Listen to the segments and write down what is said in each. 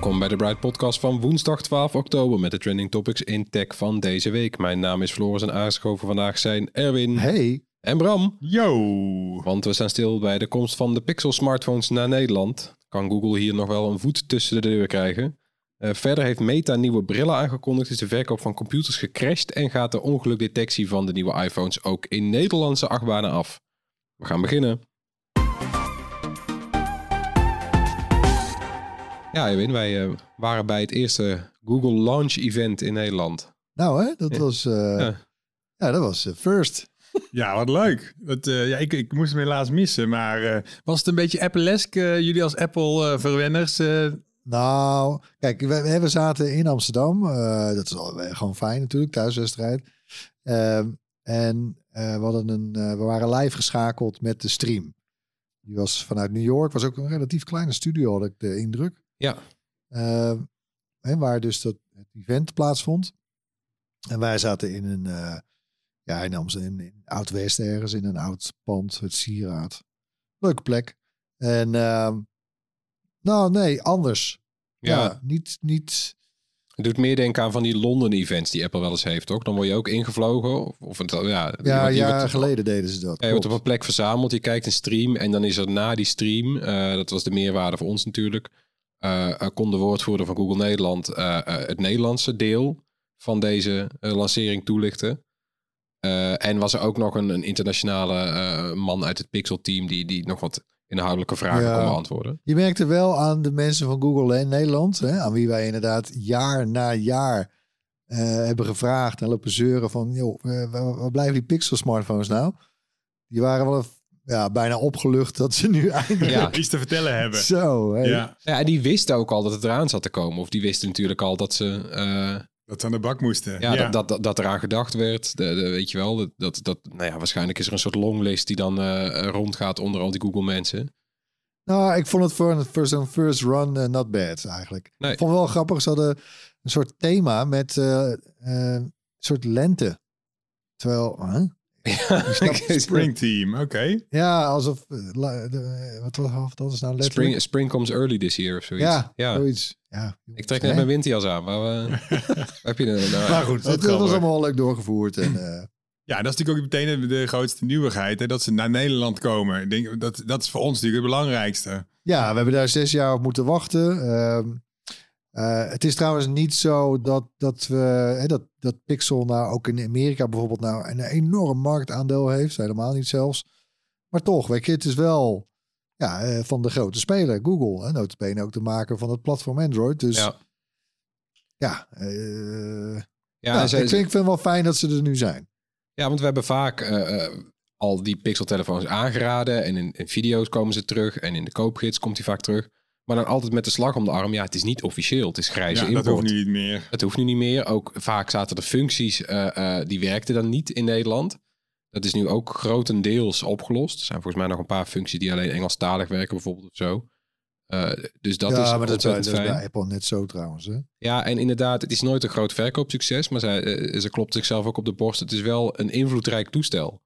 Welkom bij de Bright Podcast van woensdag 12 oktober met de trending topics in tech van deze week. Mijn naam is Floris en aangeschoven vandaag zijn Erwin Hey. en Bram. Yo! Want we staan stil bij de komst van de Pixel smartphones naar Nederland. Kan Google hier nog wel een voet tussen de deur krijgen? Eh, verder heeft Meta nieuwe brillen aangekondigd, is de verkoop van computers gecrashed en gaat de ongelukdetectie van de nieuwe iPhones ook in Nederlandse achtbanen af. We gaan beginnen. Ja, Erwin, wij eh, waren bij het eerste Google Launch Event in Nederland. Nou hè, dat Ja. was, eh, Ja. ja. dat was eh, first. Ja, wat leuk. Dat, eh, ja, ik, ik moest hem helaas missen, maar eh, was het een beetje Apple-esk? eh, jullie als Apple-verwenners? Nou, kijk, we, we zaten in Amsterdam. eh, dat is al, gewoon fijn natuurlijk, thuiswedstrijd. Ehm, en eh, we, hadden een, we waren live geschakeld met de stream. Die was vanuit New York. Was ook een relatief kleine studio, had ik de indruk. Ja. Ehm, hè, waar dus dat, het event plaatsvond. En wij zaten in een, eh, ja, in Amsterdam, in, in Oud-West ergens, in een oud pand, het Sieraad. Leuke plek. En, ehm, nou nee, anders. Ja, Ja, niet, niet, het doet meer denken aan van die Londen-events die Apple wel eens heeft, toch? Dan word je ook ingevlogen. Of, of het, ja, ja, jaren geleden deden ze dat. Je wordt op een plek verzameld, je kijkt een stream en dan is er na die stream, eh, dat was de meerwaarde voor ons natuurlijk, kon de woordvoerder van Google Nederland eh, eh, het Nederlandse deel van deze eh, lancering toelichten. Eh, en was er ook nog een, een internationale eh, man uit het Pixel-team die, die nog wat inhoudelijke vragen Ja. kon beantwoorden. Je merkte wel aan de mensen van Google in Nederland, hè, aan wie wij inderdaad jaar na jaar eh, hebben gevraagd en lopen zeuren van, joh, eh, waar, waar blijven die Pixel smartphones nou? Die waren wel ja, bijna opgelucht dat ze nu eindelijk Ja. iets te vertellen hebben. zo. hè. Ja, Ja, en die wisten ook al dat het eraan zat te komen. Of die wisten natuurlijk al dat ze... eh, dat ze aan de bak moesten. Ja, Dat, dat, dat, dat eraan gedacht werd. De, de, weet je wel, dat, dat, dat, nou ja, waarschijnlijk is er een soort longlist die dan eh, rondgaat onder al die Google mensen. Nou, ik vond het voor, een- voor zo'n first run eh, not bad eigenlijk. Nee. Ik vond het wel grappig, ze hadden een soort thema met eh, eh, een soort lente. Terwijl, huh? Ja, Spring Team, oké. ja, alsof, eh, la- de, eh, wat, wat, wat is nou letterlijk? Spring, spring comes early this year of zoiets. Ja, ja. zoiets. Ja, Ik trek net mijn winterjas aan, maar eh, heb je nou? Maar goed, Het, dat was allemaal leuk doorgevoerd. En, eh, Ja, dat is natuurlijk ook meteen de, de grootste nieuwigheid, hè, dat ze naar Nederland komen. Ik denk, dat, dat is voor ons natuurlijk het belangrijkste. ja, we hebben daar zes jaar op moeten wachten. Ehm, eh, het is trouwens niet zo dat, dat, we, hè, dat, dat Pixel nou ook in Amerika bijvoorbeeld nou een enorm marktaandeel heeft. Helemaal niet zelfs. Maar toch, weet je, het is wel ja, eh, van de grote speler, Google. En notabene ook de maker van het platform Android. Dus ja, Ja. eh, Ja, ze- ik, vind, ik vind het wel fijn dat ze er nu zijn. ja, want we hebben vaak al die Pixel-telefoons aangeraden. En in, in video's komen ze terug. En in de koopgids komt hij vaak terug. Maar dan altijd met de slag om de arm. Ja, het is niet officieel. Het is grijze Ja, import. dat hoeft nu niet meer. Het hoeft nu niet meer. Ook vaak zaten er functies eh, eh, die werkten dan niet in Nederland. Dat is nu ook grotendeels opgelost. Er zijn volgens mij nog een paar functies die alleen Engelstalig werken, bijvoorbeeld of zo. Eh, dus dat ja, is maar dat is, bij, ontzettend dat is bij Apple net zo trouwens. Hè? Ja, en inderdaad, het is nooit een groot verkoopsucces, maar zij, ze klopt zichzelf ook op de borst. Het is wel een invloedrijk toestel.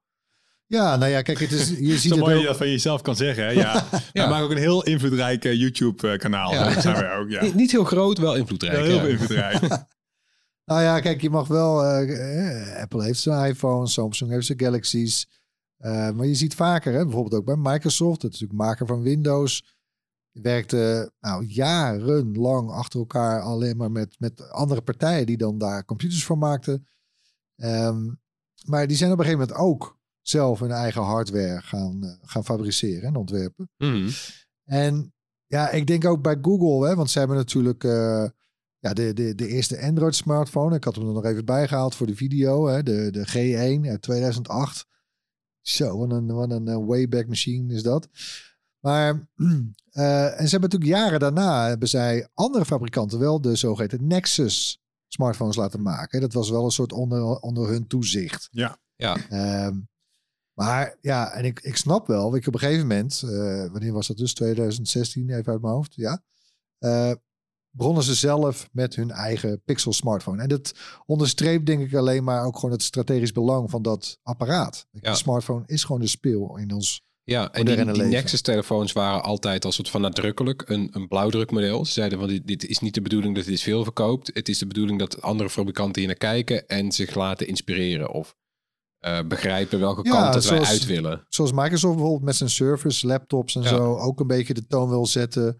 Ja, nou ja, kijk, het is, je ziet het mooi dat je dat van jezelf kan zeggen. Hè? Ja. Ja. We maken ook een heel invloedrijk eh, YouTube-kanaal. Ja. Dat zijn wij ook, ja. Niet, niet heel groot, wel invloedrijk. Ja, heel ja. invloedrijk. Nou ja, kijk, je mag wel. eh, Apple heeft zijn iPhone, Samsung heeft zijn Galaxies. Eh, maar je ziet vaker, hè, bijvoorbeeld ook bij Microsoft, dat is natuurlijk maker van Windows. Die werkte nou, jarenlang achter elkaar alleen maar met, met andere partijen die dan daar computers voor maakten. Ehm, maar die zijn op een gegeven moment ook zelf hun eigen hardware gaan, eh, gaan fabriceren en ontwerpen. Mhm. En ja, ik denk ook bij Google, hè, want ze hebben natuurlijk eh, ja, de, de, de eerste Android smartphone. Ik had hem er nog even bijgehaald voor de video. Hè, de, de G1 uit 2008. Zo, wat een, wat een eh, Wayback Machine is dat. Maar, eh, en ze hebben natuurlijk jaren daarna, hebben zij andere fabrikanten wel de zogeheten Nexus smartphones laten maken. Dat was wel een soort onder, onder hun toezicht. Ja. Ja. Ehm, maar ja, en ik, ik snap wel, ik op een gegeven moment, eh, wanneer was dat dus? 2016, even uit mijn hoofd, ja. Begonnen ze zelf met hun eigen Pixel smartphone. En dat onderstreept denk ik alleen maar ook gewoon het strategisch belang van dat apparaat. Ja. De smartphone is gewoon de speel in ons. Ja, en die. Nexus-telefoons waren altijd als soort van nadrukkelijk een, een blauwdrukmodel. Ze zeiden van dit, dit is niet de bedoeling dat dit veel verkoopt. Het is de bedoeling dat andere fabrikanten hier naar kijken en zich laten inspireren of eh, begrijpen welke Ja, kant dat wij uit willen. Zoals Microsoft bijvoorbeeld met zijn servers, laptops en Ja. zo ook een beetje de toon wil zetten.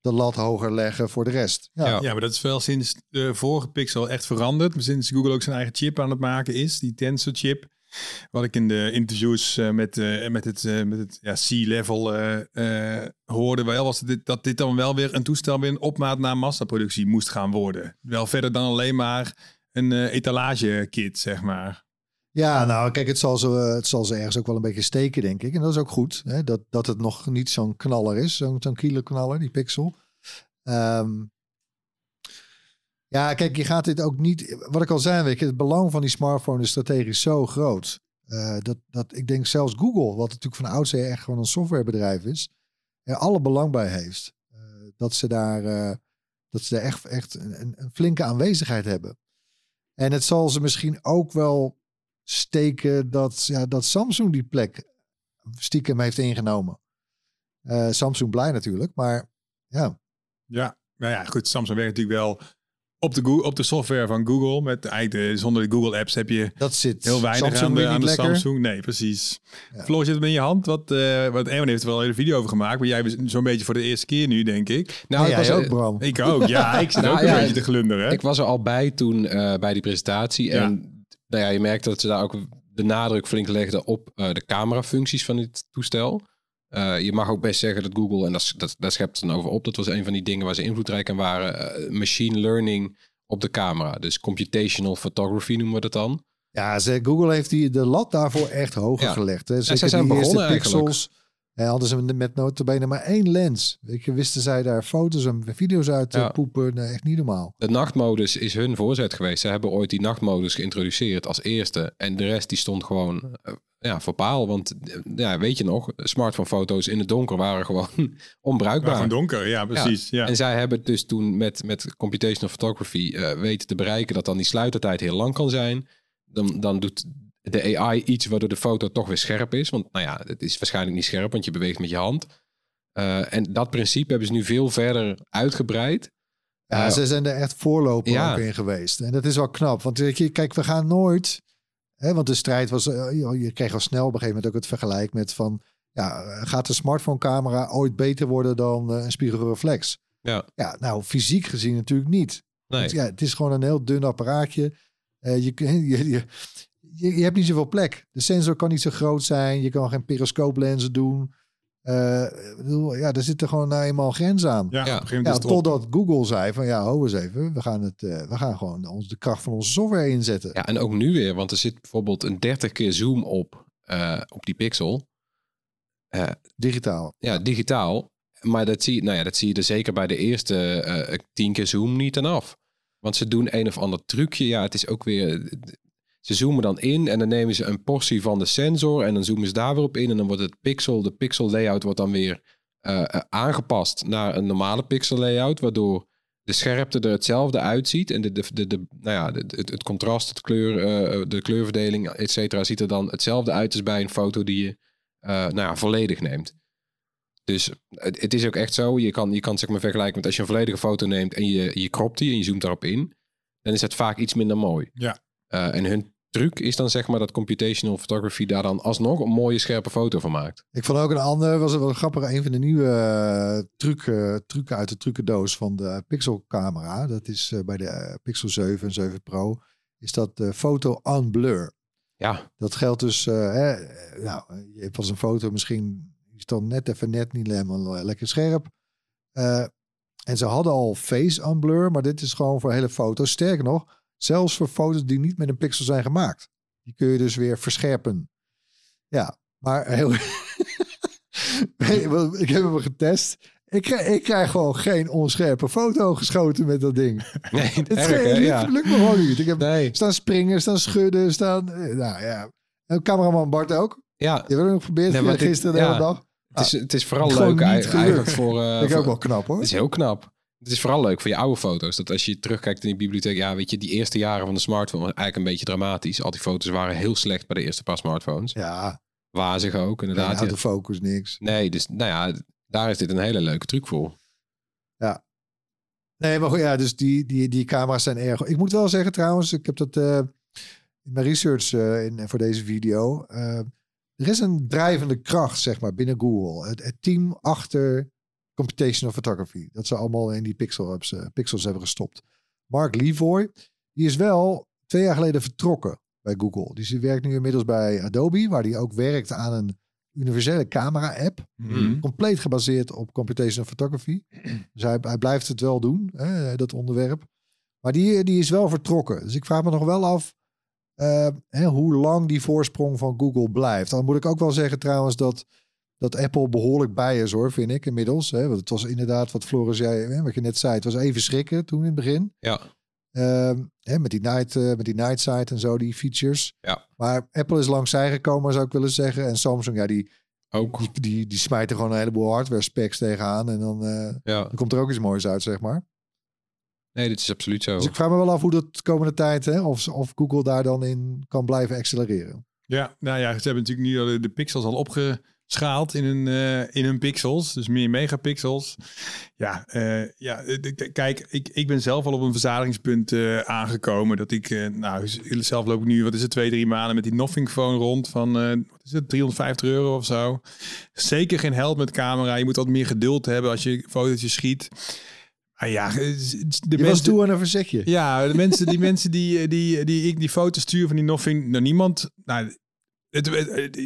De lat hoger leggen voor de rest. Ja, Ja. Maar dat is wel sinds de vorige Pixel echt veranderd. Sinds Google ook zijn eigen chip aan het maken is, die Tensor chip. Wat ik in de interviews eh, met, eh, met het, eh, met het ja, C-level eh, eh, hoorde, wel was dit, dat dit dan wel weer een toestel weer een opmaat naar massaproductie moest gaan worden. Wel verder dan alleen maar een eh etalagekit, zeg maar. Ja, nou kijk, het zal, ze, het zal ze ergens ook wel een beetje steken, denk ik. En dat is ook goed, hè? Dat, dat het nog niet zo'n knaller is, zo'n zo'n killer-knaller, die Pixel. Ehm, ja, kijk, je gaat dit ook niet... Wat ik al zei, weet je, het belang van die smartphone is strategisch zo groot. eh, dat, dat ik denk zelfs Google, wat natuurlijk van oudsher echt gewoon een softwarebedrijf is, er alle belang bij heeft. eh, dat ze daar, eh, dat ze daar echt, echt een- een flinke aanwezigheid hebben. En het zal ze misschien ook wel steken dat, ja, dat Samsung die plek stiekem heeft ingenomen. Eh, Samsung blij natuurlijk, maar ja. Ja, nou ja, goed. Samsung werkt natuurlijk wel op de, op de software van Google. Met eigenlijk de, zonder de Google apps heb je Dat zit heel weinig Samsung aan de, aan. Samsung. Nee, precies. Ja. Floor, zit het in je hand? Wat, eh wat Erwin heeft er wel een hele video over gemaakt. Maar jij bent zo'n beetje voor de eerste keer nu, denk ik. Nou, Nou, ik, jij was, ook, Bram. Ik ook, ja. Ik zit Nou, ook een ja, beetje te glunderen. ik was er al bij toen eh, bij die presentatie. Ja. En nou ja, je merkte dat ze daar ook de nadruk flink legden op eh, de camerafuncties van dit toestel. Eh, je mag ook best zeggen dat Google, en dat, dat, daar schept het dan over op, dat was een van die dingen waar ze invloedrijk aan waren, eh, machine learning op de camera. Dus computational photography noemen we dat dan. Ja, ze, Google heeft die, de lat daarvoor echt hoger Ja. gelegd. Hè. Zeker zij zijn die begonnen pixels. En hadden ze met notabene maar één lens. Weet je, wisten zij daar foto's en video's uit te Ja. poepen. Nee, echt niet normaal. De nachtmodus is hun voorzet geweest. Ze hebben ooit die nachtmodus geïntroduceerd als eerste. En de rest die stond gewoon eh, ja, voor paal. Want eh, ja, weet je nog, smartphonefoto's in het donker waren gewoon onbruikbaar. gewoon donker, ja, precies. Ja. En zij hebben dus toen met, met computational photography eh, weten te bereiken dat dan die sluitertijd heel lang kan zijn. Dan, dan doet de AI iets waardoor de foto toch weer scherp is. Want nou ja, het is waarschijnlijk niet scherp, want je beweegt met je hand. Eh, en dat principe hebben ze nu veel verder uitgebreid. Ja, Eh, ze zijn er echt voorloper ja. ook in geweest. En dat is wel knap. Want je, kijk, we gaan nooit... Hè, want de strijd was... eh, je- kreeg al snel op een gegeven moment ook het vergelijk met van... Ja, eh, gaat de smartphone camera ooit beter worden dan eh, een spiegelreflex? Ja. Ja, nou, fysiek gezien natuurlijk niet. Nee. Want ja, het is gewoon een heel dun apparaatje. Eh, je, je, je, je, je hebt niet zoveel plek. De sensor kan niet zo groot zijn. Je kan geen periscooplenzen doen. Eh, ik bedoel, ja, er zitten gewoon nou eenmaal grenzen aan. Ja, totdat Google zei van ja, ho eens even, we gaan, het, eh, we gaan gewoon ons, de kracht van onze software inzetten. Ja, en ook nu weer, want er zit bijvoorbeeld een 30 keer zoom op, eh, op die pixel. Eh, Digitaal. ja, digitaal. Maar dat zie, je, nou ja, dat zie je er zeker bij de eerste eh 10 keer zoom niet aan af. Want ze doen een of ander trucje. Ja, het is ook weer. Ze zoomen dan in en dan nemen ze een portie van de sensor en dan zoomen ze daar weer op in. En dan wordt het pixel, de pixel layout wordt dan weer eh, eh, aangepast naar een normale pixel layout. Waardoor de scherpte er hetzelfde uitziet. En de, de, de, de, nou ja, de- het, het contrast, het kleur, eh, de kleurverdeling, et cetera, ziet er dan hetzelfde uit als bij een foto die je nou ja, volledig neemt. Dus het, het is ook echt zo. Je kan, je kan zeg maar vergelijken met als je een volledige foto neemt en je, je kropt die en je zoomt daarop in. Dan is het vaak iets minder mooi. Ja. En hun truc is dan zeg maar dat computational photography daar dan alsnog een mooie scherpe foto van maakt. Ik vond ook een ander, was wel grappig, een van de nieuwe uh, trucken, trucken uit de trucendoos van de Pixel camera. Dat is uh, bij de Pixel 7 en 7 Pro. Is dat uh, foto on blur. Ja. Dat geldt dus, hè, nou, je hebt eens een foto misschien is dan net even net niet helemaal lekker scherp. En ze hadden al face unblur, maar dit is gewoon voor hele foto's. Sterker nog, zelfs voor foto's die niet met een pixel zijn gemaakt. Die kun je dus weer verscherpen. Ja, maar heel... ik heb hem getest. Ik krijg, ik krijg gewoon geen onscherpe foto geschoten met dat ding. Nee, Het erg, lukt, Ja. lukt me gewoon niet. Ik heb Nee. staan springen, staan schudden, staan... eh, Nou ja. En cameraman Bart ook. Ja, Die hebben we nog geprobeerd Nee, gisteren de ja. hele dag. het is, het is vooral leuk eigenlijk, voor... Vind ik voor- ook wel knap hoor. Het is heel knap. Het is vooral leuk voor je oude foto's. Dat als je terugkijkt in die bibliotheek, ja, weet je, die eerste jaren van de smartphone eigenlijk een beetje dramatisch. Al die foto's waren heel slecht bij de eerste paar smartphones. Ja, Wazig ook, inderdaad. Ja. autofocus, niks. Nee, dus nou ja, daar is dit een hele leuke truc voor. Nee, maar goed, ja, dus die, die, die camera's zijn erg. Ik moet wel zeggen trouwens, ik heb dat eh, in mijn research eh, in, voor deze video. eh, er is een drijvende kracht, zeg maar, binnen Google. Het, het team achter computational photography. Dat ze allemaal in die pixel, hebben ze- pixels hebben gestopt. Mark Levoy, die is wel twee jaar geleden vertrokken bij Google. Dus die werkt nu inmiddels bij Adobe, waar hij ook werkt aan een universele camera-app Mhm. compleet gebaseerd op computational photography. Dus hij, hij blijft het wel doen, hè, dat onderwerp. Maar die, die is wel vertrokken. Dus ik vraag me nog wel af eh, hè, hoe lang die voorsprong van Google blijft. Dan moet ik ook wel zeggen trouwens dat, dat Apple behoorlijk bij is hoor, vind ik inmiddels. Hè? Want het was inderdaad wat Floris zei, hè, wat je net zei. Het was even schrikken toen in het begin. Ja, Ehm, hè, met, die night, eh, met die night sight en zo, die features. Ja. Maar Apple is langs zij gekomen, zou ik willen zeggen. En Samsung, ja, die, ook. die, die, die smijt er gewoon een heleboel hardware specs tegenaan. En dan, eh, Ja. dan komt er ook iets moois uit, zeg maar. Nee, dit is absoluut zo. Dus ik vraag me wel af hoe dat de komende tijd, hè, of, of Google daar dan in kan blijven accelereren. Ja, nou ja, ze hebben natuurlijk nu al de, pixels al opgeschaald in hun, eh, in hun pixels. Dus meer megapixels. Ja, eh, ja eh, kijk, ik, ik ben zelf al op een verzadigingspunt aangekomen. Dat ik, nou, zelf loop ik nu, wat is het, twee, drie maanden met die Nothing Phone rond van, wat is het, 350 euro of zo. Zeker geen held met camera. Je moet wat meer geduld hebben als je fotootjes schiet. Maar ja, de Je mensen- toe aan een verzetje. ja, de mensen, die mensen die, die, die ik die foto's stuur van die Nothing, nou niemand. Nou, het,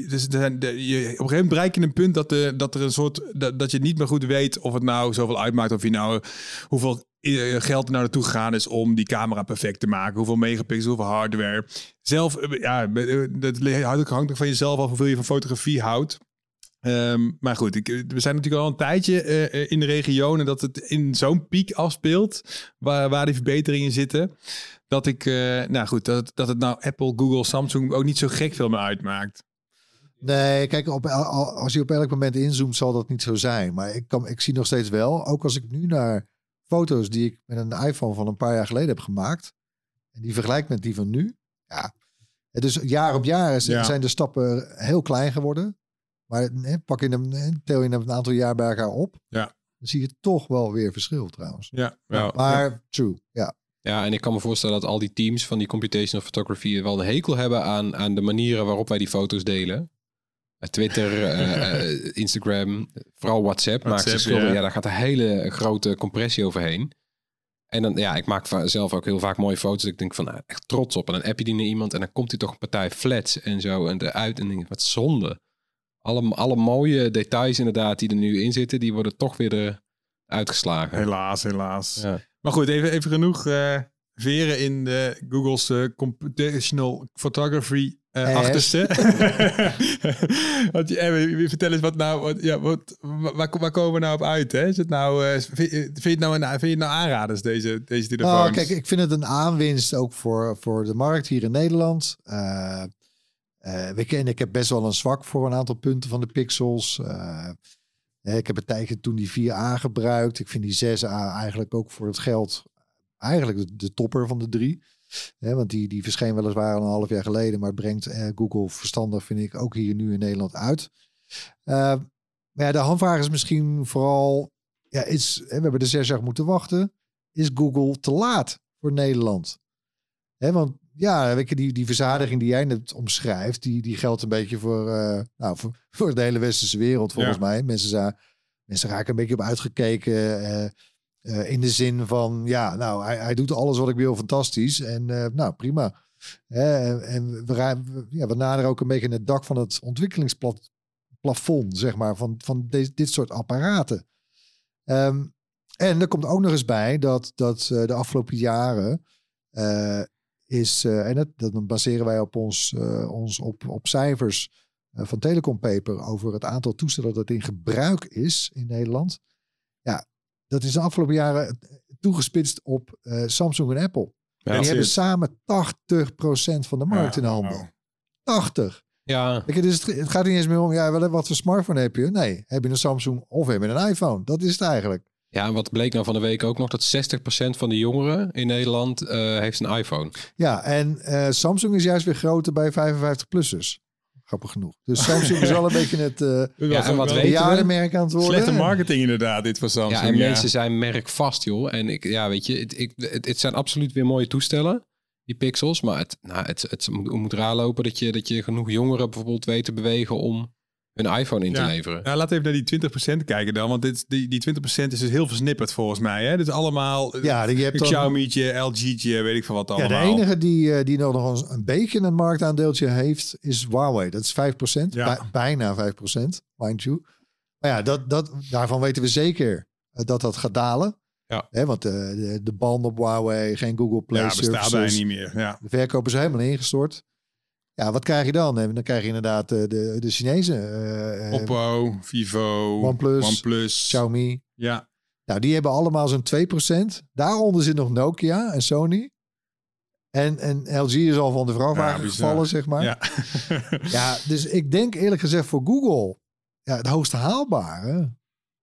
dus je, op een gegeven moment bereik je een punt dat, de, dat er een soort dat, je niet meer goed weet of het nou zoveel uitmaakt of je nou hoeveel eh, geld er nou naartoe gegaan is om die camera perfect te maken, hoeveel megapixels, hoeveel hardware. Zelf, eh, ja, eh, dat hangt ook van jezelf af hoeveel je van fotografie houdt. Ehm, maar goed, ik, we zijn natuurlijk al een tijdje eh, eh, in de regionen dat het in zo'n piek afspeelt, waar, waar die verbeteringen zitten. Dat ik, eh, nou goed, dat, dat het nou Apple, Google, Samsung ook niet zo gek veel meer uitmaakt. Nee, kijk, op, als je op elk moment inzoomt, zal dat niet zo zijn. Maar ik, kan, ik zie nog steeds wel, ook als ik nu naar foto's die ik met een iPhone van een paar jaar geleden heb gemaakt, en die vergelijk met die van nu, ja. Het is jaar op jaar Ja. zijn de stappen heel klein geworden. Maar pak je hem, hè, tel je hem een aantal jaar bij elkaar op, Ja. dan zie je toch wel weer verschil trouwens. Ja, Ja. Maar true, ja. Ja, en ik kan me voorstellen dat al die teams van die computational photography wel een hekel hebben aan, aan de manieren waarop wij die foto's delen. Eh, Twitter, eh, eh, Instagram, vooral WhatsApp, maakt WhatsApp, ja. Ja. daar gaat een hele grote compressie overheen. En dan, ja, ik maak zelf ook heel vaak mooie foto's. dat Ik denk van, nou, echt trots op. En dan app je die naar iemand en dan komt hij toch een partij flats en zo en eruit. En denk ik, wat zonde. Alle, alle mooie details inderdaad die er nu in zitten, die worden toch weer er uitgeslagen. helaas, helaas. Ja. Maar goed, even, even genoeg eh, veren in de Google's eh, computational photography eh achterste. Want, je- eh, vertel eens wat nou, wat, ja, wat, waar, waar komen we nou op uit? Hè? Is het nou, eh, vind, je- het nou, een, vind je het nou aanraders, deze, deze telefoons? Nou, kijk, ik vind het een aanwinst ook voor, voor de markt hier in Nederland. Eh eh, weet je, en ik heb best wel een zwak voor een aantal punten van de pixels. Ik heb een tijdje toen die 4A gebruikt. Ik vind die 6A eigenlijk ook voor het geld eigenlijk de, de topper van de drie. Want die, die verscheen weliswaar een half jaar geleden, maar brengt eh, Google verstandig, vind ik, ook hier nu in Nederland uit. Eh, maar ja, de handvraag is misschien vooral, ja, is, we hebben er zes jaar moeten wachten is Google te laat voor Nederland? Want ja, weet je, die, die verzadiging die jij net omschrijft, die, die geldt een beetje voor, eh, nou, voor, voor de hele westerse wereld volgens Ja. mij. Mensen, za- mensen raken een beetje op uitgekeken eh, eh, in de zin van, ja, nou, hij, hij doet alles wat ik wil, fantastisch. En nou, prima. En we, ja, we naderen ook een beetje het dak van het ontwikkelingsplafond, zeg maar, van, van de- dit soort apparaten. Ehm, En er komt ook nog eens bij dat, dat de afgelopen jaren is, eh, en dat, dat baseren wij op ons, eh, ons op, op cijfers eh, van Telecom Paper over het aantal toestellen dat in gebruik is in Nederland. Ja, dat is de afgelopen jaren toegespitst op eh, Samsung en Apple. Ja, die hebben samen 80% van de markt Ja, in handen. wauw. 80. Ja, je, dus het, het gaat niet eens meer om, ja, wel, wat voor smartphone heb je? Nee, heb je een Samsung of heb je een iPhone? Dat is het eigenlijk. Ja, en wat bleek nou van de week ook nog, dat 60% van de jongeren in Nederland eh, heeft een iPhone. Ja, en eh, Samsung is juist weer groter bij 55-plussers. Grappig genoeg. Dus Samsung is wel een beetje het eh Ja, en wat bejaardenmerk aan het worden. Slechte marketing inderdaad, dit van Samsung. Ja, en mensen zijn merkvast, joh. En ik, ja, weet je, het, ik, het, het zijn absoluut weer mooie toestellen, die pixels. Maar het, nou, het, het moet, moet raar lopen dat je, dat je genoeg jongeren bijvoorbeeld weet te bewegen om hun iPhone in te Ja. leveren. Ja, laten we even naar die 20% kijken dan. Want dit, die, die 20% is dus heel versnipperd volgens mij. Hè? Dit is allemaal eh, Ja, je hebt een Xiaomi'tje, LG'tje, weet ik veel wat Ja, allemaal. de enige die, eh, die nog een, een beetje een marktaandeeltje heeft, is Huawei. Dat is 5%. Ja. Bij- bijna 5%, mind you. Maar ja, dat, dat, daarvan weten we zeker eh, dat dat gaat dalen. Ja. Hè, want eh, de, de band op Huawei, geen Google Play ja, bestaat bijna services. niet meer. Ja. De verkoop is helemaal ingestort. Ja, wat krijg je dan? Dan krijg je inderdaad eh, de, de Chinezen. eh, eh, Oppo, Vivo, OnePlus, OnePlus. Xiaomi. Ja, Nou, die hebben allemaal zo'n 2%. Daaronder zit nog Nokia en Sony. En, en LG is al van de vrachtwagen Ja, gevallen, zeg maar. ja. Ja, dus ik denk eerlijk gezegd voor Google... Ja, het hoogste haalbare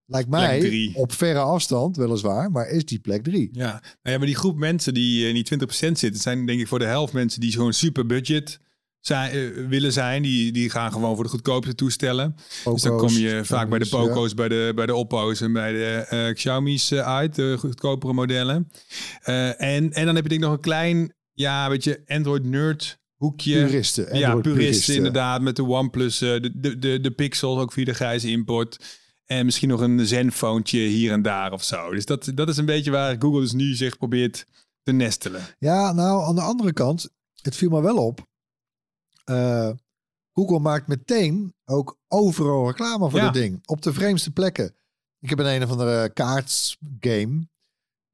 lijkt mij drie. op verre afstand weliswaar, maar is die plek 3. Ja, nou ja, maar die groep mensen die in die 20% zitten, zijn denk ik voor de helft mensen die gewoon super budget zijn, eh, willen zijn. Die, die gaan gewoon voor de goedkoopste toestellen. dus dan kom je vaak bij de Poco's, bij, de, bij de Oppo's en bij de eh, Xiaomi's eh, uit, de goedkopere modellen. En, en dan heb je denk ik nog een klein, ja, weet je, Android nerd hoekje. Puristen. ja, Android puristen inderdaad, met de OnePlus, de, de, de, de Pixel, ook via de grijze import. En misschien nog een Zenfoontje hier en daar of zo. Dus dat, dat is een beetje waar Google dus nu zich probeert te nestelen. Ja, nou, aan de andere kant, het viel me wel op. Eh, Google maakt meteen ook overal reclame voor Ja. dat ding. Op de vreemdste plekken. Ik heb een een of andere kaartsgame.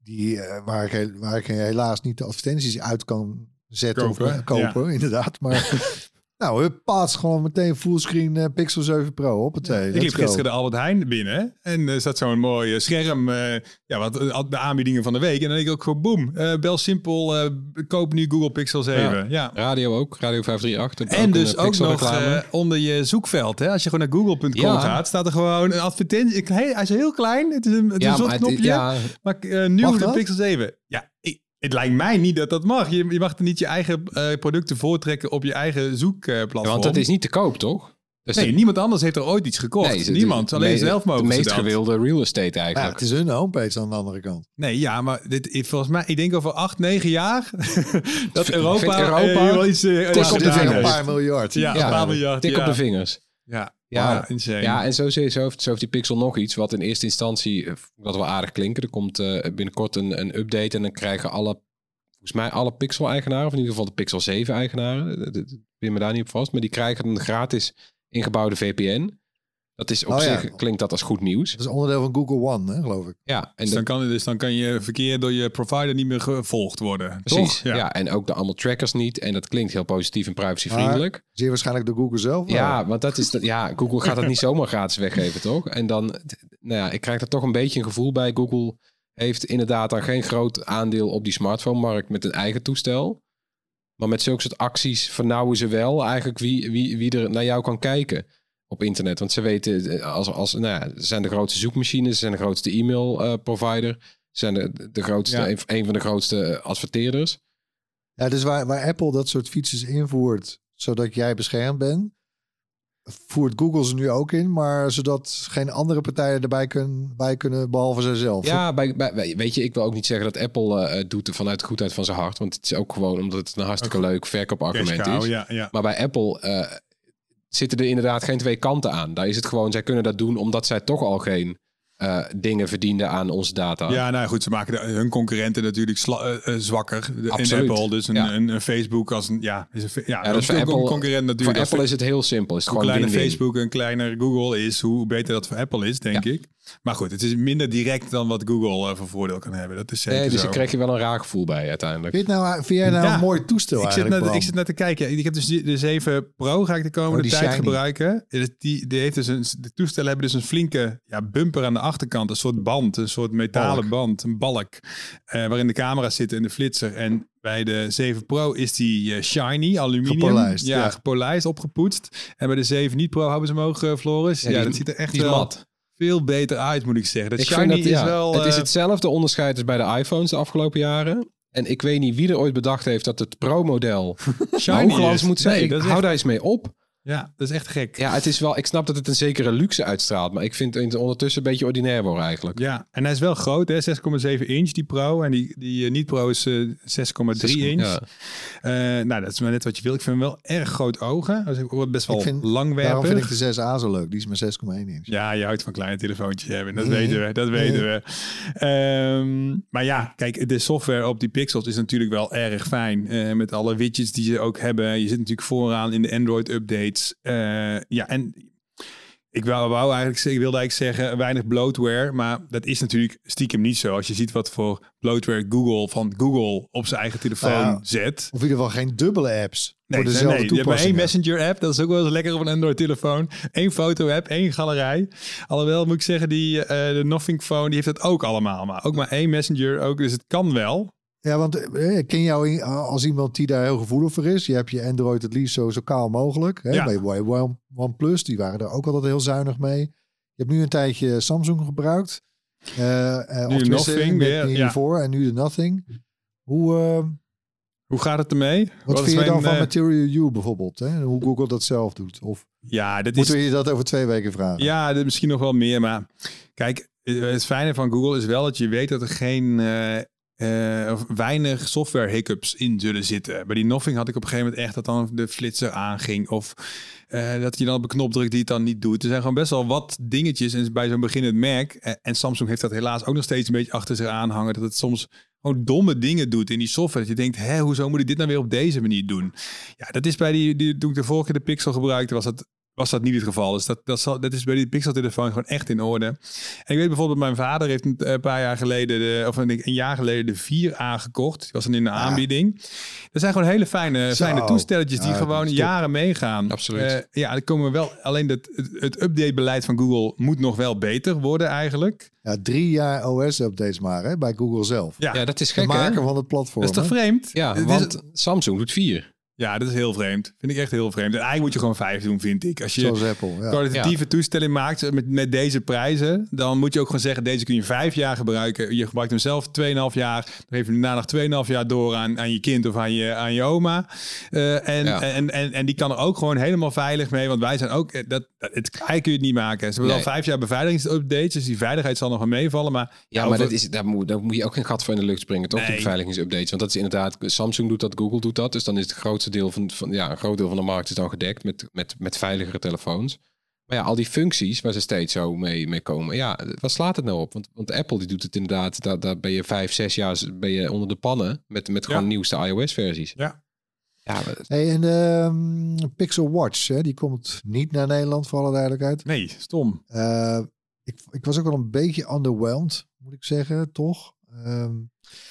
Die, eh, waar, ik, waar ik helaas niet de advertenties uit kan zetten of Kopen, eh, kopen, inderdaad. Maar nou, hup, paas gewoon meteen fullscreen eh, Pixel 7 Pro op het ik liep gisteren de Albert Heijn binnen en er staat zo'n mooi eh, scherm, eh, ja, wat, de aanbiedingen van de week. En dan denk ik ook gewoon, boem, eh, bel simpel, eh, koop nu Google Pixel 7. Ja. Radio ook, Radio 538. En dus ook nog eh, onder je zoekveld. Hè? Als je gewoon naar google.com Ja. gaat, staat er gewoon een advertentie. Hij is heel klein. Het is een, het is een soort het- knopje. ja, Maar eh, nu de? Pixel 7. Ja, ik- het lijkt mij niet dat dat mag. Je, je mag er niet je eigen eh, producten voortrekken op je eigen zoekplatform. want dat is niet te koop, toch? Dus Nee, de- niemand anders heeft er ooit iets gekocht. nee, de- niemand. de- alleen de- zelf mogen De ze meest dat. gewilde real estate Ja, eigenlijk. het is hun homepage aan de andere kant. Nee, ja, maar dit, volgens mij, ik denk over acht, negen jaar dat Europa, vindt eh, Europa- hier wel iets eh, Tik ja, op de vingers. Een paar miljard. Ja, Ja, een paar miljard. Tik ja. op de vingers. Ja, Ja, ja en zo, zo, heeft, zo heeft die Pixel nog iets wat in eerste instantie, eh, dat wel aardig klinken. Er komt eh, binnenkort een, een update en dan krijgen alle, volgens mij alle Pixel-eigenaren, of in ieder geval de Pixel 7-eigenaren, ik ben me daar niet op vast, maar die krijgen een gratis ingebouwde VPN. Dat is op Oh ja. zich, klinkt dat als goed nieuws. Dat is onderdeel van Google One, hè, geloof ik. Ja, en Dus de- dan, kan, dus dan kan je verkeer door je provider niet meer gevolgd worden. precies. Toch? Ja. en ook de allemaal trackers niet. En dat klinkt heel positief en privacyvriendelijk. Zeer waarschijnlijk door Google zelf. wel. Ja, want dat is dat. Ja, Google gaat het niet zomaar gratis weggeven, toch? En dan, nou ja, ik krijg er toch een beetje een gevoel bij. Google heeft inderdaad dan geen groot aandeel op die smartphone-markt met een eigen toestel. Maar met zulke soort acties vernauwen ze wel eigenlijk wie, wie, wie er naar jou kan kijken op internet. Want ze weten, eh, als, als, nou ja, ze zijn de grootste zoekmachines, ze zijn de grootste e-mail-provider, ze zijn de, de grootste, Ja. een, een van de grootste eh, adverteerders. Ja, dus waar, waar Apple dat soort fietsers invoert, zodat jij beschermd bent, voert Google ze nu ook in, maar zodat geen andere partijen erbij kunnen, bij kunnen, behalve zijzelf. Ja, bij, bij, weet je, ik wil ook niet zeggen dat Apple eh, het doet vanuit de goedheid van zijn hart. Want het is ook gewoon omdat het een hartstikke Ook leuk verkoopargument is. ja, ja. Maar bij Apple eh, zitten er inderdaad geen twee kanten aan. Daar is het gewoon, zij kunnen dat doen omdat zij toch al geen eh, dingen verdienden aan onze data. Ja, nou goed, ze maken de- hun concurrenten natuurlijk sla- eh, eh, zwakker. De- In. Apple, dus een, Ja. een, een Facebook als een, ja, is een, ja, dus voor een Apple, concurrent natuurlijk. voor Apple is het heel simpel. Is het hoe gewoon kleiner. Facebook en kleiner Google is, hoe beter dat voor Apple is, denk Ja. ik. Maar goed, het is minder direct dan wat Google eh, voor voordeel kan hebben. Dat is zeker Nee, dus zo. daar krijg je wel een raar gevoel bij uiteindelijk. Vind, nou, vind jij nou Ja. een mooi toestel ik zit, net, Bram? ik zit net te kijken. Ik heb dus de 7 Pro ga ik de komende Oh, die tijd shiny. gebruiken. Die, die heeft dus een, de toestellen hebben dus een flinke ja, bumper aan de achterkant. Een soort band, een soort metalen Balk. band, een balk. eh, waarin de camera zit en de flitser. En bij de 7 Pro is die eh, shiny, aluminium. Gepolijst, ja, ja. gepolijst, opgepoetst. En bij de 7 niet Pro hebben ze eh, Floris. Ja, die- dat ziet er echt wel mat. Veel beter uit, moet ik zeggen. Dat Ik shiny vind dat, is ja, wel... het is eh, hetzelfde onderscheid als bij de iPhones de afgelopen jaren. En ik weet niet wie er ooit bedacht heeft dat het Pro-model shiny is. moet zijn. Nee, ik hou echt- daar eens mee op. Ja, dat is echt gek. Ja, het is wel, ik snap dat het een zekere luxe uitstraalt. Maar ik vind het ondertussen een beetje ordinair worden eigenlijk. Ja, en hij is wel groot, hè? 6,7 inch, die Pro. En die, die eh, niet-Pro is eh, 6,3 inch. Ja. Eh, nou, dat is maar net wat je wil. Ik vind hem wel erg groot ogen. Dus ik word best wel Ik vind- langwerpig. Daarom vind ik de 6A zo leuk. Die is maar 6,1 inch. Ja, je houdt van kleine telefoontjes hebben. Dat Nee. weten we. Dat weten we. Ehm, maar ja, kijk, de software op die Pixels is natuurlijk wel erg fijn. eh, met alle widgets die ze ook hebben. Je zit natuurlijk vooraan in de Eh, ja, en ik wou, wou eigenlijk, ik wilde eigenlijk zeggen weinig bloatware. Maar dat is natuurlijk stiekem niet zo. Als je ziet wat voor bloatware Google van Google op zijn eigen telefoon Nou zet. Of in ieder geval geen dubbele apps. Nee, voor dezelfde nee. Je hebt maar één. Messenger-app. Dat is ook wel eens lekker op een Android-telefoon. Eén foto-app, één galerij. Alhoewel moet ik zeggen, die, eh, de Nothing Phone die heeft dat ook allemaal. Maar ook maar één Messenger ook. Dus het kan wel. Ja, want eh, ik ken jou als iemand die daar heel gevoelig voor is. Je hebt je Android het liefst zo, zo kaal mogelijk. Hè? Ja. Bij One- One- OnePlus, die waren er ook altijd heel zuinig mee. Je hebt nu een tijdje Samsung gebruikt. Eh, eh, Nu of Nothing, met- ja, hiervoor en nu de Nothing. Hoe, eh, Hoe gaat het ermee? wat is vind je dan van Material U bijvoorbeeld? Hè? Hoe Google dat zelf doet? Of Ja, dat is... moeten we je dat over twee weken vragen? Ja, dit misschien nog wel meer. Maar kijk, het fijne van Google is wel dat je weet dat er geen... of weinig software hiccups in zullen zitten. Bij die Nothing had ik op een gegeven moment echt dat dan de flitser aanging. Of eh, dat je dan op een knop drukt die het dan niet doet. Er zijn gewoon best wel wat dingetjes. En bij zo'n beginnend merk. en Samsung heeft dat helaas ook nog steeds een beetje achter zich aanhangen. Dat het soms gewoon domme dingen doet in die software. Dat je denkt, hè, hoezo moet ik dit nou weer op deze manier doen? Ja, dat is bij die, die toen ik de vorige keer de Pixel gebruikte, was dat was dat niet het geval. Dus dat, dat, zal, dat is bij die Pixel-telefoon gewoon echt in orde. En ik weet bijvoorbeeld, mijn vader heeft een eh, paar jaar geleden, de, of een, een jaar geleden, de 4A gekocht. Die was dan in de aanbieding. Er zijn gewoon hele fijne, Zo. fijne toestelletjes die Ja, gewoon top. jaren meegaan. Absoluut. Eh, ja, er komen wel. Alleen dat, het, het updatebeleid van Google moet nog wel beter worden eigenlijk. Ja, drie jaar OS-updates maar hè, bij Google zelf. Ja, Ja, dat is De gek hè? van het platform. dat is toch hè? vreemd? Ja, want Samsung doet vier. Ja, dat is heel vreemd. Vind ik echt heel vreemd. En eigenlijk moet je gewoon vijf doen, vind ik. Als je, Zoals Apple. Ja. kwalitatieve toestelling maakt met, met deze prijzen, dan moet je ook gewoon zeggen, deze kun je vijf jaar gebruiken. Je gebruikt hem zelf 2,5 jaar. Dan geef je daarna nog 2,5 jaar door aan, aan je kind of aan je, aan je oma. Eh, en, Ja. en, en, en die kan er ook gewoon helemaal veilig mee, want wij zijn ook, eh, dat, dat- het, eigenlijk kun je het niet maken. Ze hebben Nee. al vijf jaar beveiligingsupdates, dus die veiligheid zal nog wel meevallen. Maar Ja, maar dat is, daar, moet, daar moet je ook geen gat voor in de lucht springen, toch? Nee. Die beveiligingsupdates. Want dat is inderdaad, Samsung doet dat, Google doet dat. Dus dan is het grootste deel van, van ja, een groot deel van de markt is dan gedekt met, met, met veiligere telefoons. Maar ja, al die functies waar ze steeds zo mee, mee komen. Ja, wat slaat het nou op? Want, want Apple die doet het inderdaad, daar, daar ben je vijf, zes jaar ben je onder de pannen met, met gewoon Ja. nieuwste iOS-versies. Ja. Ja, maar- Hey, en de ehm, Pixel Watch, hè, die komt niet naar Nederland, voor alle duidelijkheid. nee, stom. Eh, ik, ik was ook wel een beetje underwhelmed, moet ik zeggen, toch? Ehm,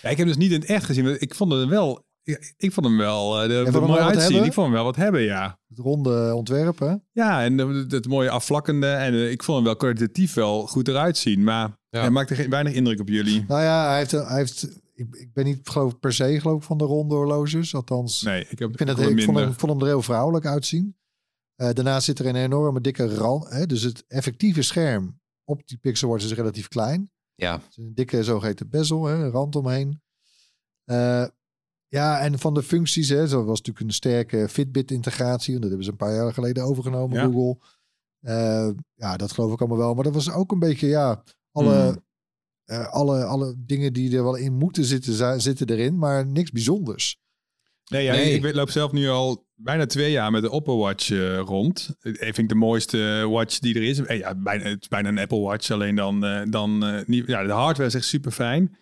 Ja, ik heb dus niet in het echt gezien, maar ik vond hem wel, ik, ik vond hem wel, eh, de, vond de hem mooi wel wat uitzien. hebben? Ik vond hem wel wat hebben, ja. het ronde ontwerp, hè? Ja, en het, het mooie afvlakkende. En eh, ik vond hem wel kwalitatief wel goed eruit zien. Maar Ja. hij maakte geen, weinig indruk op jullie. Nou ja, hij heeft, hij heeft ik, ik ben niet geloof, per se geloof ik van de ronde horloges. Althans, Nee, ik heb ik, vind het, ik vond, hem, vond hem er heel vrouwelijk uitzien. Eh, daarnaast zit er een enorme dikke rand. Hè, dus het effectieve scherm op die Pixel Watch is relatief klein. ja, Het is een dikke zogeheten bezel, hè, een rand omheen. Eh, ja, en van de functies, hè, zo was natuurlijk een sterke Fitbit-integratie. Dat hebben ze een paar jaar geleden overgenomen, Ja. Google. Eh, ja, dat geloof ik allemaal wel. Maar dat was ook een beetje, ja, alle, Hmm. eh, alle, alle dingen die er wel in moeten zitten, zitten erin. Maar niks bijzonders. Nee, ja, Nee. ik loop zelf nu al bijna twee jaar met de Apple Watch eh, rond. Ik vind de mooiste watch die er is. Ja, bijna, het is bijna een Apple Watch, alleen dan, dan niet, ja, de hardware is echt super fijn.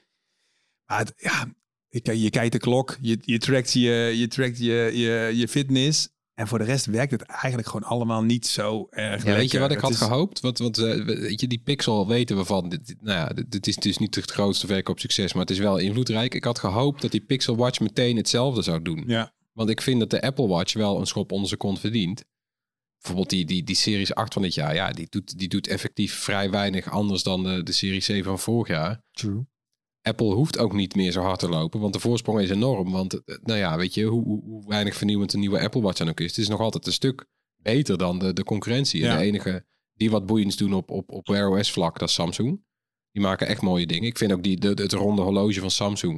Maar het, ja, je, kijkt- de klok, je, je trackt, je, je, trackt je, je, je fitness. En voor de rest werkt het eigenlijk gewoon allemaal niet zo erg Ja, weet je wat ik Het had is- gehoopt? Want, want eh, weet je, die Pixel weten we van. Dit, nou ja, dit, is dus niet het grootste verkoopsucces, maar het is wel invloedrijk. Ik had gehoopt dat die Pixel Watch meteen hetzelfde zou doen. Ja, Want ik vind dat de Apple Watch wel een schop onder zijn kont verdient. Bijvoorbeeld die, die, die Series 8 van dit jaar, ja, die doet, die doet effectief vrij weinig anders dan de, de Series 7 van vorig jaar. True. Apple hoeft ook niet meer zo hard te lopen, want de voorsprong is enorm. Want, eh, nou ja, weet je, hoe, hoe, weinig vernieuwend een nieuwe Apple Watch dan ook is. Het is nog altijd een stuk beter dan de, de concurrentie. En de enige die wat boeiends doen op, op, op Wear OS vlak, dat is Samsung. Die maken echt mooie dingen. Ik vind ook die, de, het ronde horloge van Samsung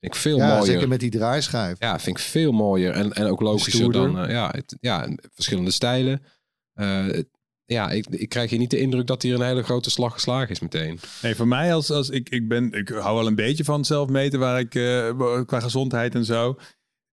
vind ik veel Ja, mooier. zeker met die draaischijf. Ja, vind ik veel mooier en, en ook logischer Stoerder. dan... eh, ja, het, ja, en verschillende stijlen. Eh, het- ja, ik, ik krijg hier niet de indruk dat hier een hele grote slag geslagen is meteen. Nee, voor mij als, als ik, ik ben, ik hou wel een beetje van zelf meten waar ik eh, qua gezondheid en zo.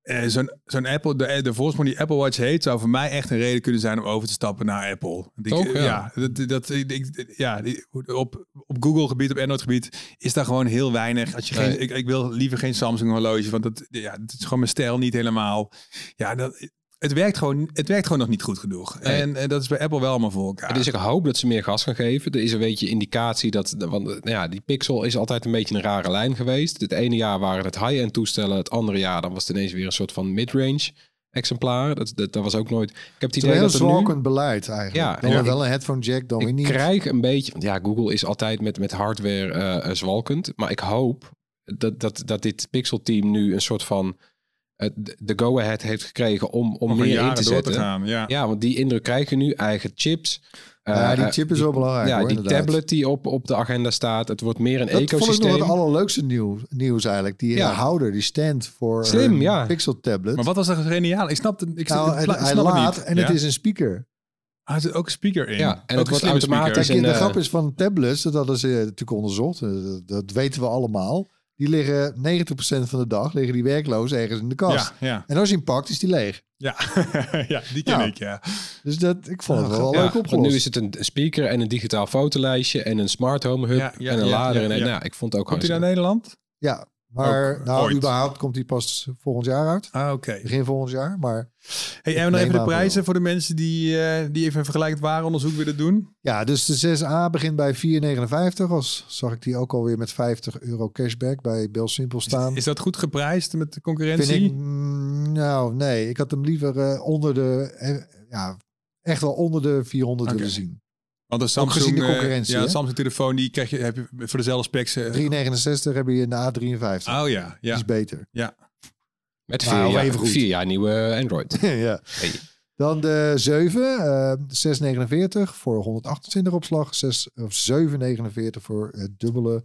Eh, zo'n, zo'n Apple, de, de voorsprong die Apple Watch heet, zou voor mij echt een reden kunnen zijn om over te stappen naar Apple. Want ik- Toch? Ja. ja, dat, dat, ik, ja op, op Google gebied, op Android gebied, is daar gewoon heel weinig. Als je Nee. geen, ik, ik wil liever geen Samsung horloge, want dat, ja, dat is gewoon mijn stijl niet helemaal. Ja, dat, het, werkt gewoon, het werkt gewoon nog niet goed genoeg. Nee. En, en dat is bij Apple wel allemaal voor elkaar. Dus ik hoop dat ze meer gas gaan geven. Er is een beetje indicatie dat... Want nou ja, die Pixel is altijd een beetje een rare lijn geweest. Het ene jaar waren het high-end toestellen. Het andere jaar dan was het ineens weer een soort van mid-range exemplaar. Dat, dat, dat was ook nooit... Ik heb het Het is idee een heel dat er nu... zwalkend beleid eigenlijk. Ja, dan ja. wel een headphone jack, dan weer Ik niet. krijg een beetje... Want ja, Google is altijd met, met hardware eh, eh, zwalkend. Maar ik hoop dat, dat, dat dit Pixel-team nu een soort van... eh, de de go-ahead heeft gekregen om, om om er meer in te door zetten. te gaan. Ja. Ja, want die indruk krijg je nu. Eigen chips. ja, die eh, chip is wel belangrijk Ja, hoor, die inderdaad. tablet die op, op de agenda staat. Het wordt meer een Dat vond ik nog ecosysteem. het allerleukste nieuw, nieuws eigenlijk. Die Ja. houder, die stand voor Slim, ja. Pixel tablet. Maar wat was er geniaal? Ik snap het, ik, nou, het- ik hij snap het laat niet. en Ja? het is een speaker. Ah, er zit ook een speaker in. Ja, en Ook het wordt automatisch. Kijk, en, de eh, grap is van tablets, dat hadden ze natuurlijk onderzocht. Dat, dat weten we allemaal. Die liggen 90% van de dag liggen die werkloos ergens in de kast. Ja, ja, En als je hem pakt, is die leeg. ja. ja, die ken Ja. ik, ja. Dus dat, ik vond het Ja, wel Ja, leuk want opgelost. nu is het een speaker en een digitaal fotolijstje en een smart home hub Ja, ja, en een ja, lader. ja, en, ja. nou, ik vond het ook Komt hij naar Nederland? Ja, maar Ook, nou, ooit. überhaupt komt die pas volgend jaar uit. Ah, oké. Begin volgend jaar. Maar Hey, en nog neem even de prijzen voor de mensen die, eh, die even een vergelijkend waaronderzoek willen doen. ja, dus de 6A begint bij 4,59. Als zag ik die ook alweer met 50 euro cashback bij Bel Simpel staan. Is dat goed geprijsd met de concurrentie? Ik, mm, nou nee, ik had hem liever eh, onder de, eh, ja, echt wel onder de 400 Oké. willen zien. Want de Samsung, gezien de eh, concurrentie, ja, hè? de Samsung telefoon die krijg je, heb je voor dezelfde specs. eh, 369 heb je een A53. oh ja, Die ja. is beter. Met Nou, vier, jaar, even goed. vier jaar nieuwe Android. ja. Hey. Dan de 7, eh 649 voor 128 opslag. 6, of 749 voor eh, dubbele,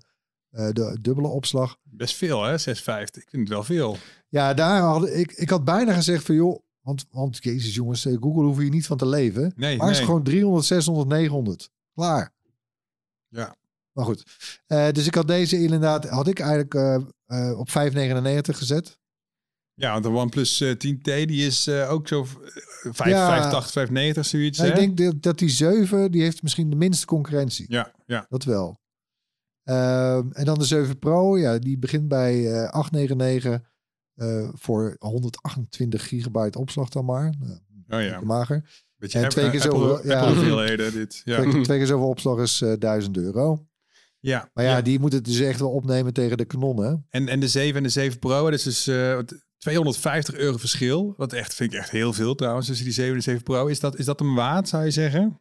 eh, de dubbele opslag. Best veel hè, 650. Ik vind het wel veel. Ja, daar had ik, ik had bijna gezegd van joh, want, want jezus jongens, eh, Google hoef je niet van te leven. Nee, Maar is nee. gewoon 300, 600, 900. Klaar. Ja. Maar goed. Eh, dus ik had deze inderdaad, had ik eigenlijk eh, op 5,99 gezet. Ja, want de OnePlus eh, 10T die is ook zo eh, 5, Ja. 85, 95 zoiets. Nou, ik denk dat, dat die 7, die heeft misschien de minste concurrentie. Ja, ja. Dat wel. Ehm, en dan de 7 Pro, ja, die begint bij eh 899 eh, voor 128 gigabyte opslag dan maar. Nou, Oh ja. mager. Beetje En twee keer Apple, zoveel, ja. Apple hoeveelheden dit. Ja. Twee, twee keer zoveel opslag is eh 1000 euro. ja. Maar ja, ja. die moet het dus echt wel opnemen tegen de kanonnen. En, en de 7 en de 7 Pro, dat is dus eh, wat- 250 euro verschil. Wat echt, vind ik echt heel veel trouwens, tussen die 7 en de 7 Pro. Is dat, is dat een waard, zou je zeggen?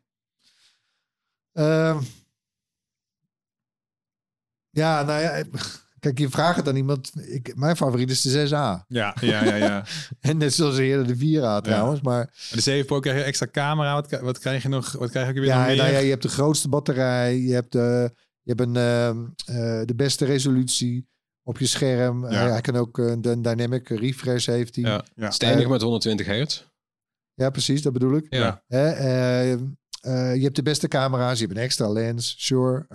Ehm, ja, nou ja, kijk, je vraagt het aan iemand. Ik, mijn favoriet is de 6A. Ja, ja, ja. ja. En net zoals eerder de 4A trouwens. Maar Maar de 7 Pro krijg je extra camera. Wat, wat krijg je nog? Wat krijg je weer ja, nog meer? nou ja, je hebt de grootste batterij. Je hebt, de, je hebt een, ehm, eh, de beste resolutie op je scherm. Ja. Eh, hij kan ook een een dynamic refresh heeft hij. Ja. Ja. Ja. Steenig met 120 hertz. precies, dat bedoel ik. Ja. Hè, eh, eh, je hebt de beste camera's. Je hebt een extra lens, sure.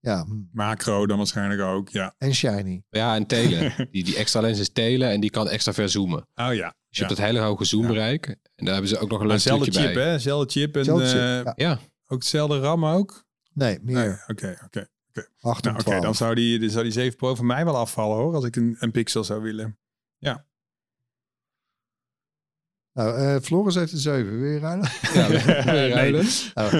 Ja. Macro dan waarschijnlijk ook, ja. en shiny. Ja, en telen. die, die extra lens is telen en die kan extra ver zoomen. Oh ja. Dus ja. je hebt dat hele hoge zoombereik. En daar hebben ze ook nog een leuk Dezelfde trucje chip, bij. hè? Dezelfde chip. En Zelfde chip, eh, ja. Ja, ook dezelfde RAM ook? Nee, meer. Oké, oké. 8 Nou, en oké, 12. dan zou die, dan zou die 7 Pro voor mij wel afvallen hoor, als ik een, een Pixel zou willen. Nou, eh, Floris heeft een 7. Wil je ruilen? Ja, weer ruilen. Oh.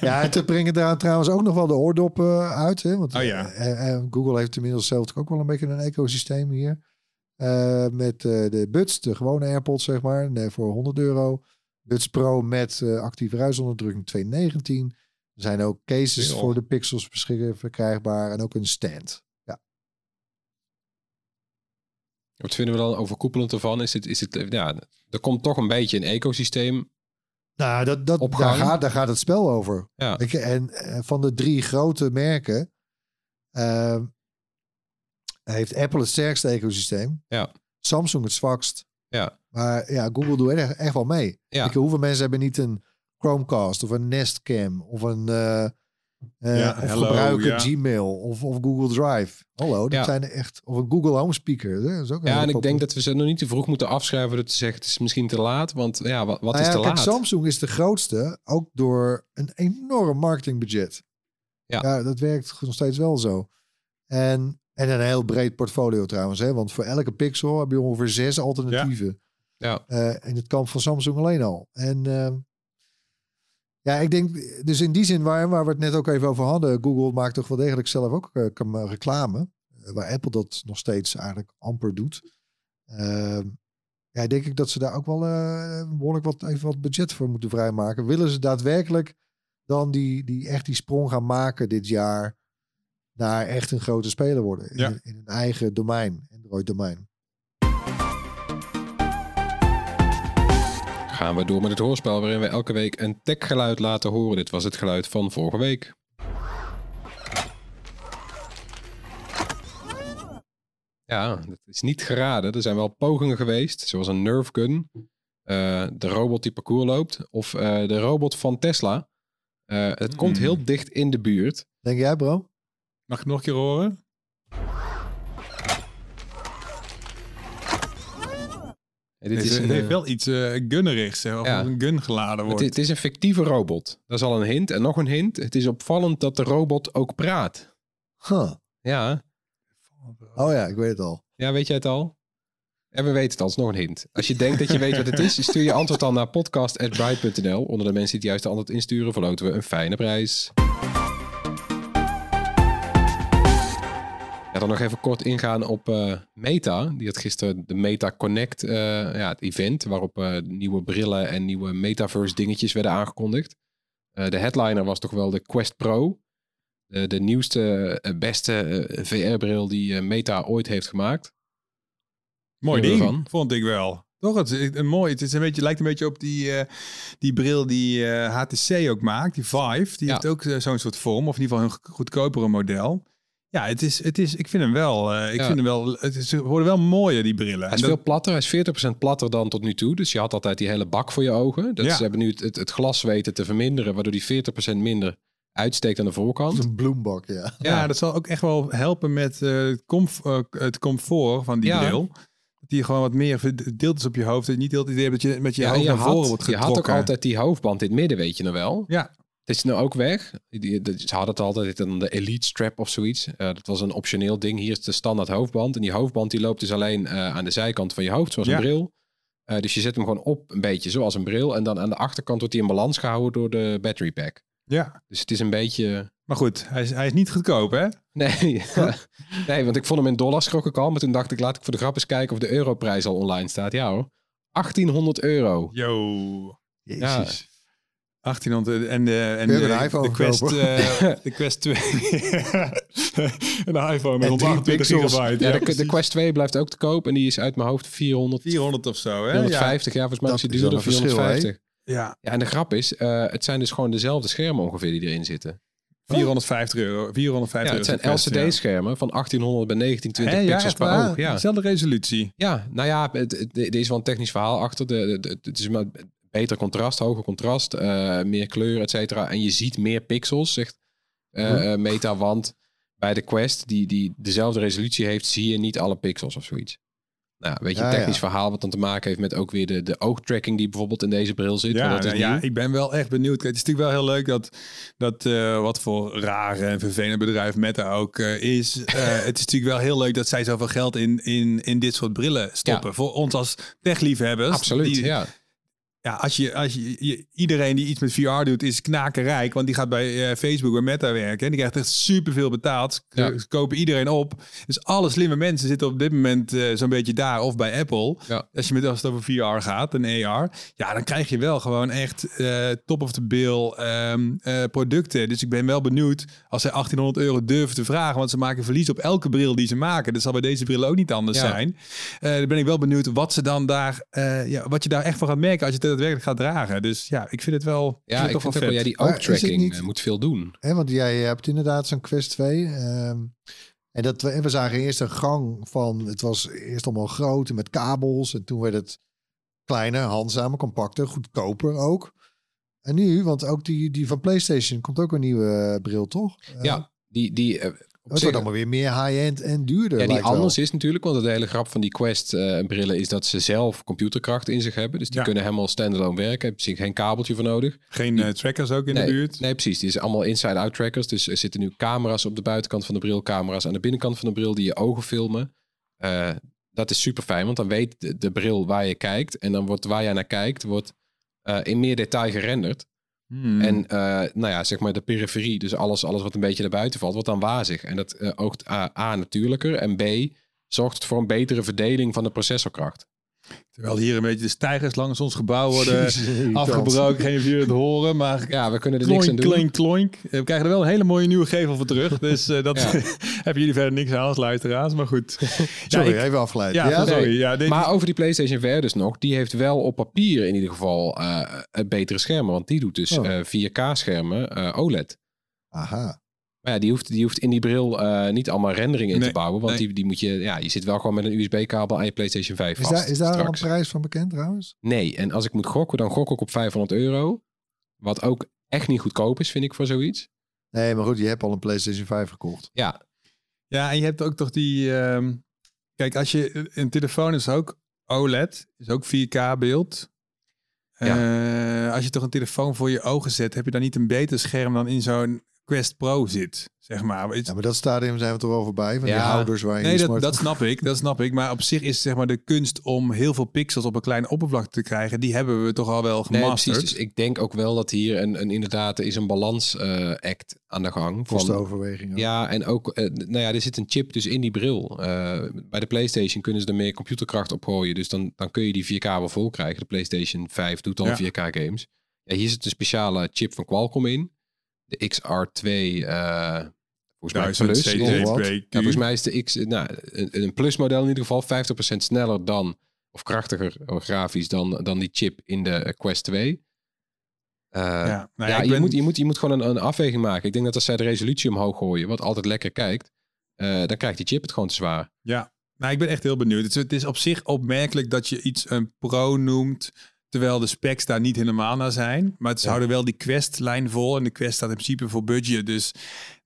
Ja, en te brengen daar trouwens ook nog wel de oordoppen uit. Hè? Want Oh ja. eh, eh, Google heeft inmiddels zelf ook wel een beetje een ecosysteem hier. Eh, met eh, de Buds, de gewone AirPods, zeg maar, nee, voor 100 euro. Buds Pro met eh, actieve ruisonderdrukking 219. Er zijn ook cases voor de Pixels beschikbaar verkrijgbaar en ook een stand. Wat vinden we dan overkoepelend ervan? Is het, is het, ja, er komt toch een beetje een ecosysteem. Nou, dat, dat, daar, gaat, daar gaat het spel over. Ja, je, en eh, van de drie grote merken ehm, heeft Apple het sterkste ecosysteem. Ja. Samsung het zwakst. Ja. Maar ja, Google doet echt, echt wel mee. Ja. Je, hoeveel mensen hebben niet een Chromecast of een Nest Cam of een eh, eh, Ja, of hello, gebruiken ja. Gmail of, of Google Drive. Hallo, dat Ja. zijn er echt of een Google Home Speaker. Dat is ook ja en ik pop- denk dat we ze nog niet te vroeg moeten afschrijven door te zeggen het is misschien te laat. Want ja, wat, wat Nou is te kijk, laat? Samsung is de grootste, ook door een enorm marketingbudget. Ja. dat werkt nog steeds wel zo. En, en een heel breed portfolio trouwens, hè? want voor elke pixel heb je ongeveer zes alternatieven. Ja. Eh, in het kamp van Samsung alleen al. En ehm, ja, ik denk, dus in die zin waar, waar we het net ook even over hadden, Google maakt toch wel degelijk zelf ook eh, kam- reclame. eh, waar Apple dat nog steeds eigenlijk amper doet. Ehm, ja, denk ik dat ze daar ook wel eh, behoorlijk wat, even wat budget voor moeten vrijmaken. Willen ze daadwerkelijk dan die, die echt die sprong gaan maken dit jaar naar echt een grote speler worden in, Ja. in een eigen domein, Android domein. Gaan we door met het hoorspel waarin we elke week een techgeluid laten horen. Dit was het geluid van vorige week. Ja, dat is niet geraden. Er zijn wel pogingen geweest, zoals een Nerf gun, eh, de robot die parcours loopt, of eh, de robot van Tesla. Eh, het komt Hmm. heel dicht in de buurt. Denk jij, bro? Mag ik het nog een keer horen? Dit Het, is is, een, het heeft eh, wel iets uh, gunnerigs, hè, of Ja. als een gun geladen het, wordt. het is een fictieve robot. Dat is al een hint. En nog een hint. Het is opvallend dat de robot ook praat. Huh. Ja, Oh ja, ik weet het al. Ja, weet jij het al? En we weten het al, het is nog een hint. Als je denkt dat je weet wat het is, stuur je antwoord dan naar podcast.bright.nl. Onder de mensen die het juiste antwoord insturen, verloten we een fijne prijs. Ja, dan nog even kort ingaan op eh, Meta. Die had gisteren de Meta Connect, eh, ja, het event, waarop eh, nieuwe brillen en nieuwe metaverse dingetjes werden aangekondigd. De headliner was toch wel de Quest Pro. De, de nieuwste, beste VR-bril die Meta ooit heeft gemaakt. Mooi ding, ervan? vond ik wel. Toch, het is een mooi. Het is een beetje, lijkt een beetje op die, die bril die HTC ook maakt, die Vive. Die Ja. heeft ook zo'n soort vorm, of in ieder geval een goedkopere model. Ja, het is, het is, ik vind hem wel, eh, ik Ja. vind hem wel, het is, ze worden wel mooier, die brillen. Hij En is dat- veel platter. Hij is 40% platter dan tot nu toe. Dus je had altijd die hele bak voor je ogen. Dat Ja. Ze hebben nu het, het, het glas weten te verminderen, waardoor die 40% minder uitsteekt aan de voorkant. Een bloembak, ja. ja. dat zal ook echt wel helpen met eh, het, comf- het comfort van die Ja. bril. Dat die gewoon wat meer verdeeld is op je hoofd. Je niet altijd het idee hebt dat je met je Ja, hoofd je, naar voren wordt je getrokken. had ook altijd die hoofdband in het midden, weet je nog wel. Ja, Het is nu ook weg. Die, die- ze hadden het altijd dan de Elite Strap of zoiets. Eh, dat was een optioneel ding. Hier is de standaard hoofdband. En die hoofdband die loopt dus alleen eh, aan de zijkant van je hoofd, zoals Ja. een bril. Eh, dus je zet hem gewoon op, een beetje zoals een bril. En dan aan de achterkant wordt hij in balans gehouden door de battery pack. ja. Dus het is een beetje... Maar goed, hij is, hij is niet goedkoop, hè? Nee, nee, want ik vond hem in dollars schrok ik al. Maar toen dacht ik, laat ik voor de grap eens kijken of de europrijs al online staat. Ja hoor, 1800 euro. Yo. Jezus. 1800 en de, en de, een iPhone de Quest, eh, de Quest 2. een iPhone met En drie 128 pixels. gigabyte. Ja, Ja, de, de. Quest 2 blijft ook te koop. En die is uit mijn hoofd 400, 400 of zo, hè? 450. Ja, volgens mij Dat is die duurder, een verschil, 450. Ja, ja. Ja, en de grap is, eh, het zijn dus gewoon dezelfde schermen ongeveer die erin zitten. 450 euro. 450 Ja, het zijn ja. LCD-schermen van 1800 bij 1920 Hè, ja, pixels echt per waar? oog. Ja. Dezelfde resolutie. ja, nou ja, er is wel een technisch verhaal achter. De, de, de- het is maar beter contrast, hoger contrast, eh, meer kleur, et cetera. En je ziet meer pixels, zegt eh, eh, Meta. Want bij de Quest, die, die dezelfde resolutie heeft, zie je niet alle pixels of zoiets. Nou, weet je, een technisch ja. verhaal wat dan te maken heeft met ook weer de, de oogtracking die bijvoorbeeld in deze bril zit. Ja, dat is nou ja, ik ben wel echt benieuwd. Kijk, het is natuurlijk wel heel leuk dat, dat wat voor rare en vervelende bedrijf Meta ook is. Het is natuurlijk wel heel leuk dat zij zoveel geld in, in, in dit soort brillen stoppen. Voor ons als techliefhebbers. Absoluut, die, ja. Ja, als je, als je, je- iedereen die iets met VR doet, is knakenrijk. Want die gaat bij eh, Facebook, bij Meta werken. En die krijgt echt superveel betaald. Ja. Ze kopen iedereen op. Dus alle slimme mensen zitten op dit moment eh, zo'n beetje daar of bij Apple. Ja. Als je met als het over VR gaat en AR. Ja, dan krijg je wel gewoon echt eh, top of the bill ehm, eh, producten. Dus ik ben wel benieuwd als zij 1800 euro durven te vragen. Want ze maken verlies op elke bril die ze maken. Dat zal bij deze bril ook niet anders Ja. zijn. Dan ben ik wel benieuwd wat ze dan daar, ja, wat je daar echt van gaat merken als je het daadwerkelijk gaat dragen. Dus ja, ik vind het wel. Ja, ik vind ook wel, ja, die Maar oog is het tracking niet- eh, moet veel doen. Hè, want jij hebt inderdaad zo'n Quest 2. ehm, en, dat, we- en we zagen eerst een gang van... Het was eerst allemaal groot en met kabels. En toen werd het kleiner, handzamer, compacter, goedkoper ook. En nu, want ook die, die van PlayStation komt ook een nieuwe eh, bril, toch? Eh, Ja, die, die, eh, Het wordt allemaal weer meer high-end en duurder. ja, die wel. anders is natuurlijk, want de hele grap van die Quest eh, is dat ze zelf computerkracht in zich hebben. Dus die Ja. kunnen helemaal standalone werken. Heb je geen kabeltje voor nodig. Geen eh, trackers ook in nee, de buurt. Nee, precies. Die is allemaal inside-out trackers. Dus er zitten nu camera's op de buitenkant van de bril, camera's aan de binnenkant van de bril die je ogen filmen. Eh, dat is super fijn, want dan weet de, de bril waar je kijkt. En dan wordt waar jij naar kijkt, wordt in meer detail gerenderd. Hmm. En eh, nou ja, zeg maar de periferie, dus alles, alles wat een beetje naar buiten valt, wordt dan wazig. En dat eh, oogt A, A natuurlijker en B zorgt voor een betere verdeling van de processorkracht. Terwijl hier een beetje de stijgers langs ons gebouw worden afgebroken. Geen of jullie het horen, maar Ja, we kunnen er niks aan doen. kloink, kloink. We krijgen er wel een hele mooie nieuwe gevel voor terug. Dus eh, dat Ja. hebben jullie verder niks aan als luisteraars. Maar goed. Sorry, ja, ik- even afgeleid. ja, Ja, sorry. nee. Ja, dit- Maar over die PlayStation VR dus nog, die heeft wel op papier in ieder geval eh het betere schermen. Want die doet dus Oh. eh 4K-schermen eh, OLED. Aha. Maar ja, die hoeft, die hoeft in die bril eh, niet allemaal rendering in Nee, te bouwen. Want nee. die, die moet je, ja, je zit wel gewoon met een USB-kabel aan je PlayStation 5 Is vast. daar, is daar een prijs van bekend trouwens? Nee, en als ik moet gokken, dan gok ik op 500 euro. Wat ook echt niet goedkoop is, vind ik, voor zoiets. Nee, maar goed, je hebt al een PlayStation 5 gekocht. Ja, Ja, en je hebt ook toch die... ehm, kijk, als je... Een telefoon is ook OLED. Is ook 4K beeld. Eh, als je toch een telefoon voor je ogen zet... heb je dan niet een beter scherm dan in zo'n Quest Pro zit, zeg maar. Ja, maar dat stadium zijn we toch wel voorbij. Van die Ja. houders waar je Nee, je dat, snap ik. Dat snap ik. Maar op zich is zeg maar de kunst om heel veel pixels op een kleine oppervlakte te krijgen. Die hebben we toch al wel nee, gemasterd. precies. Dus ik denk ook wel dat hier een, een inderdaad er is een balans eh, act aan de gang. Van, Kostenoverweging. ook. ja, en ook, eh, nou ja, er zit een chip dus in die bril. Eh, bij de PlayStation kunnen ze er meer computerkracht op gooien. Dus dan, dan kun je die 4K wel vol krijgen. De PlayStation 5 doet al Ja. 4K games. Ja, hier zit een speciale chip van Qualcomm in. De XR2, eh volgens mij Plus. Ja, volgens mij is de X, nou, een, een Plus model in ieder geval 50% sneller dan, of krachtiger eh, grafisch dan, dan die chip in de eh, Quest 2. Eh, Ja, nou ja, ja, ik je, ben- moet, je, moet, je moet gewoon een, een afweging maken. Ik denk dat als zij de resolutie omhoog gooien, wat altijd lekker kijkt, dan krijgt die chip het gewoon te zwaar. Ja, nou, ik ben echt heel benieuwd. Het is, het is op zich opmerkelijk dat je iets een pro noemt, terwijl de specs daar niet helemaal naar zijn. Maar Ja. houden wel die Quest-lijn vol en de Quest staat in principe voor budget. Dus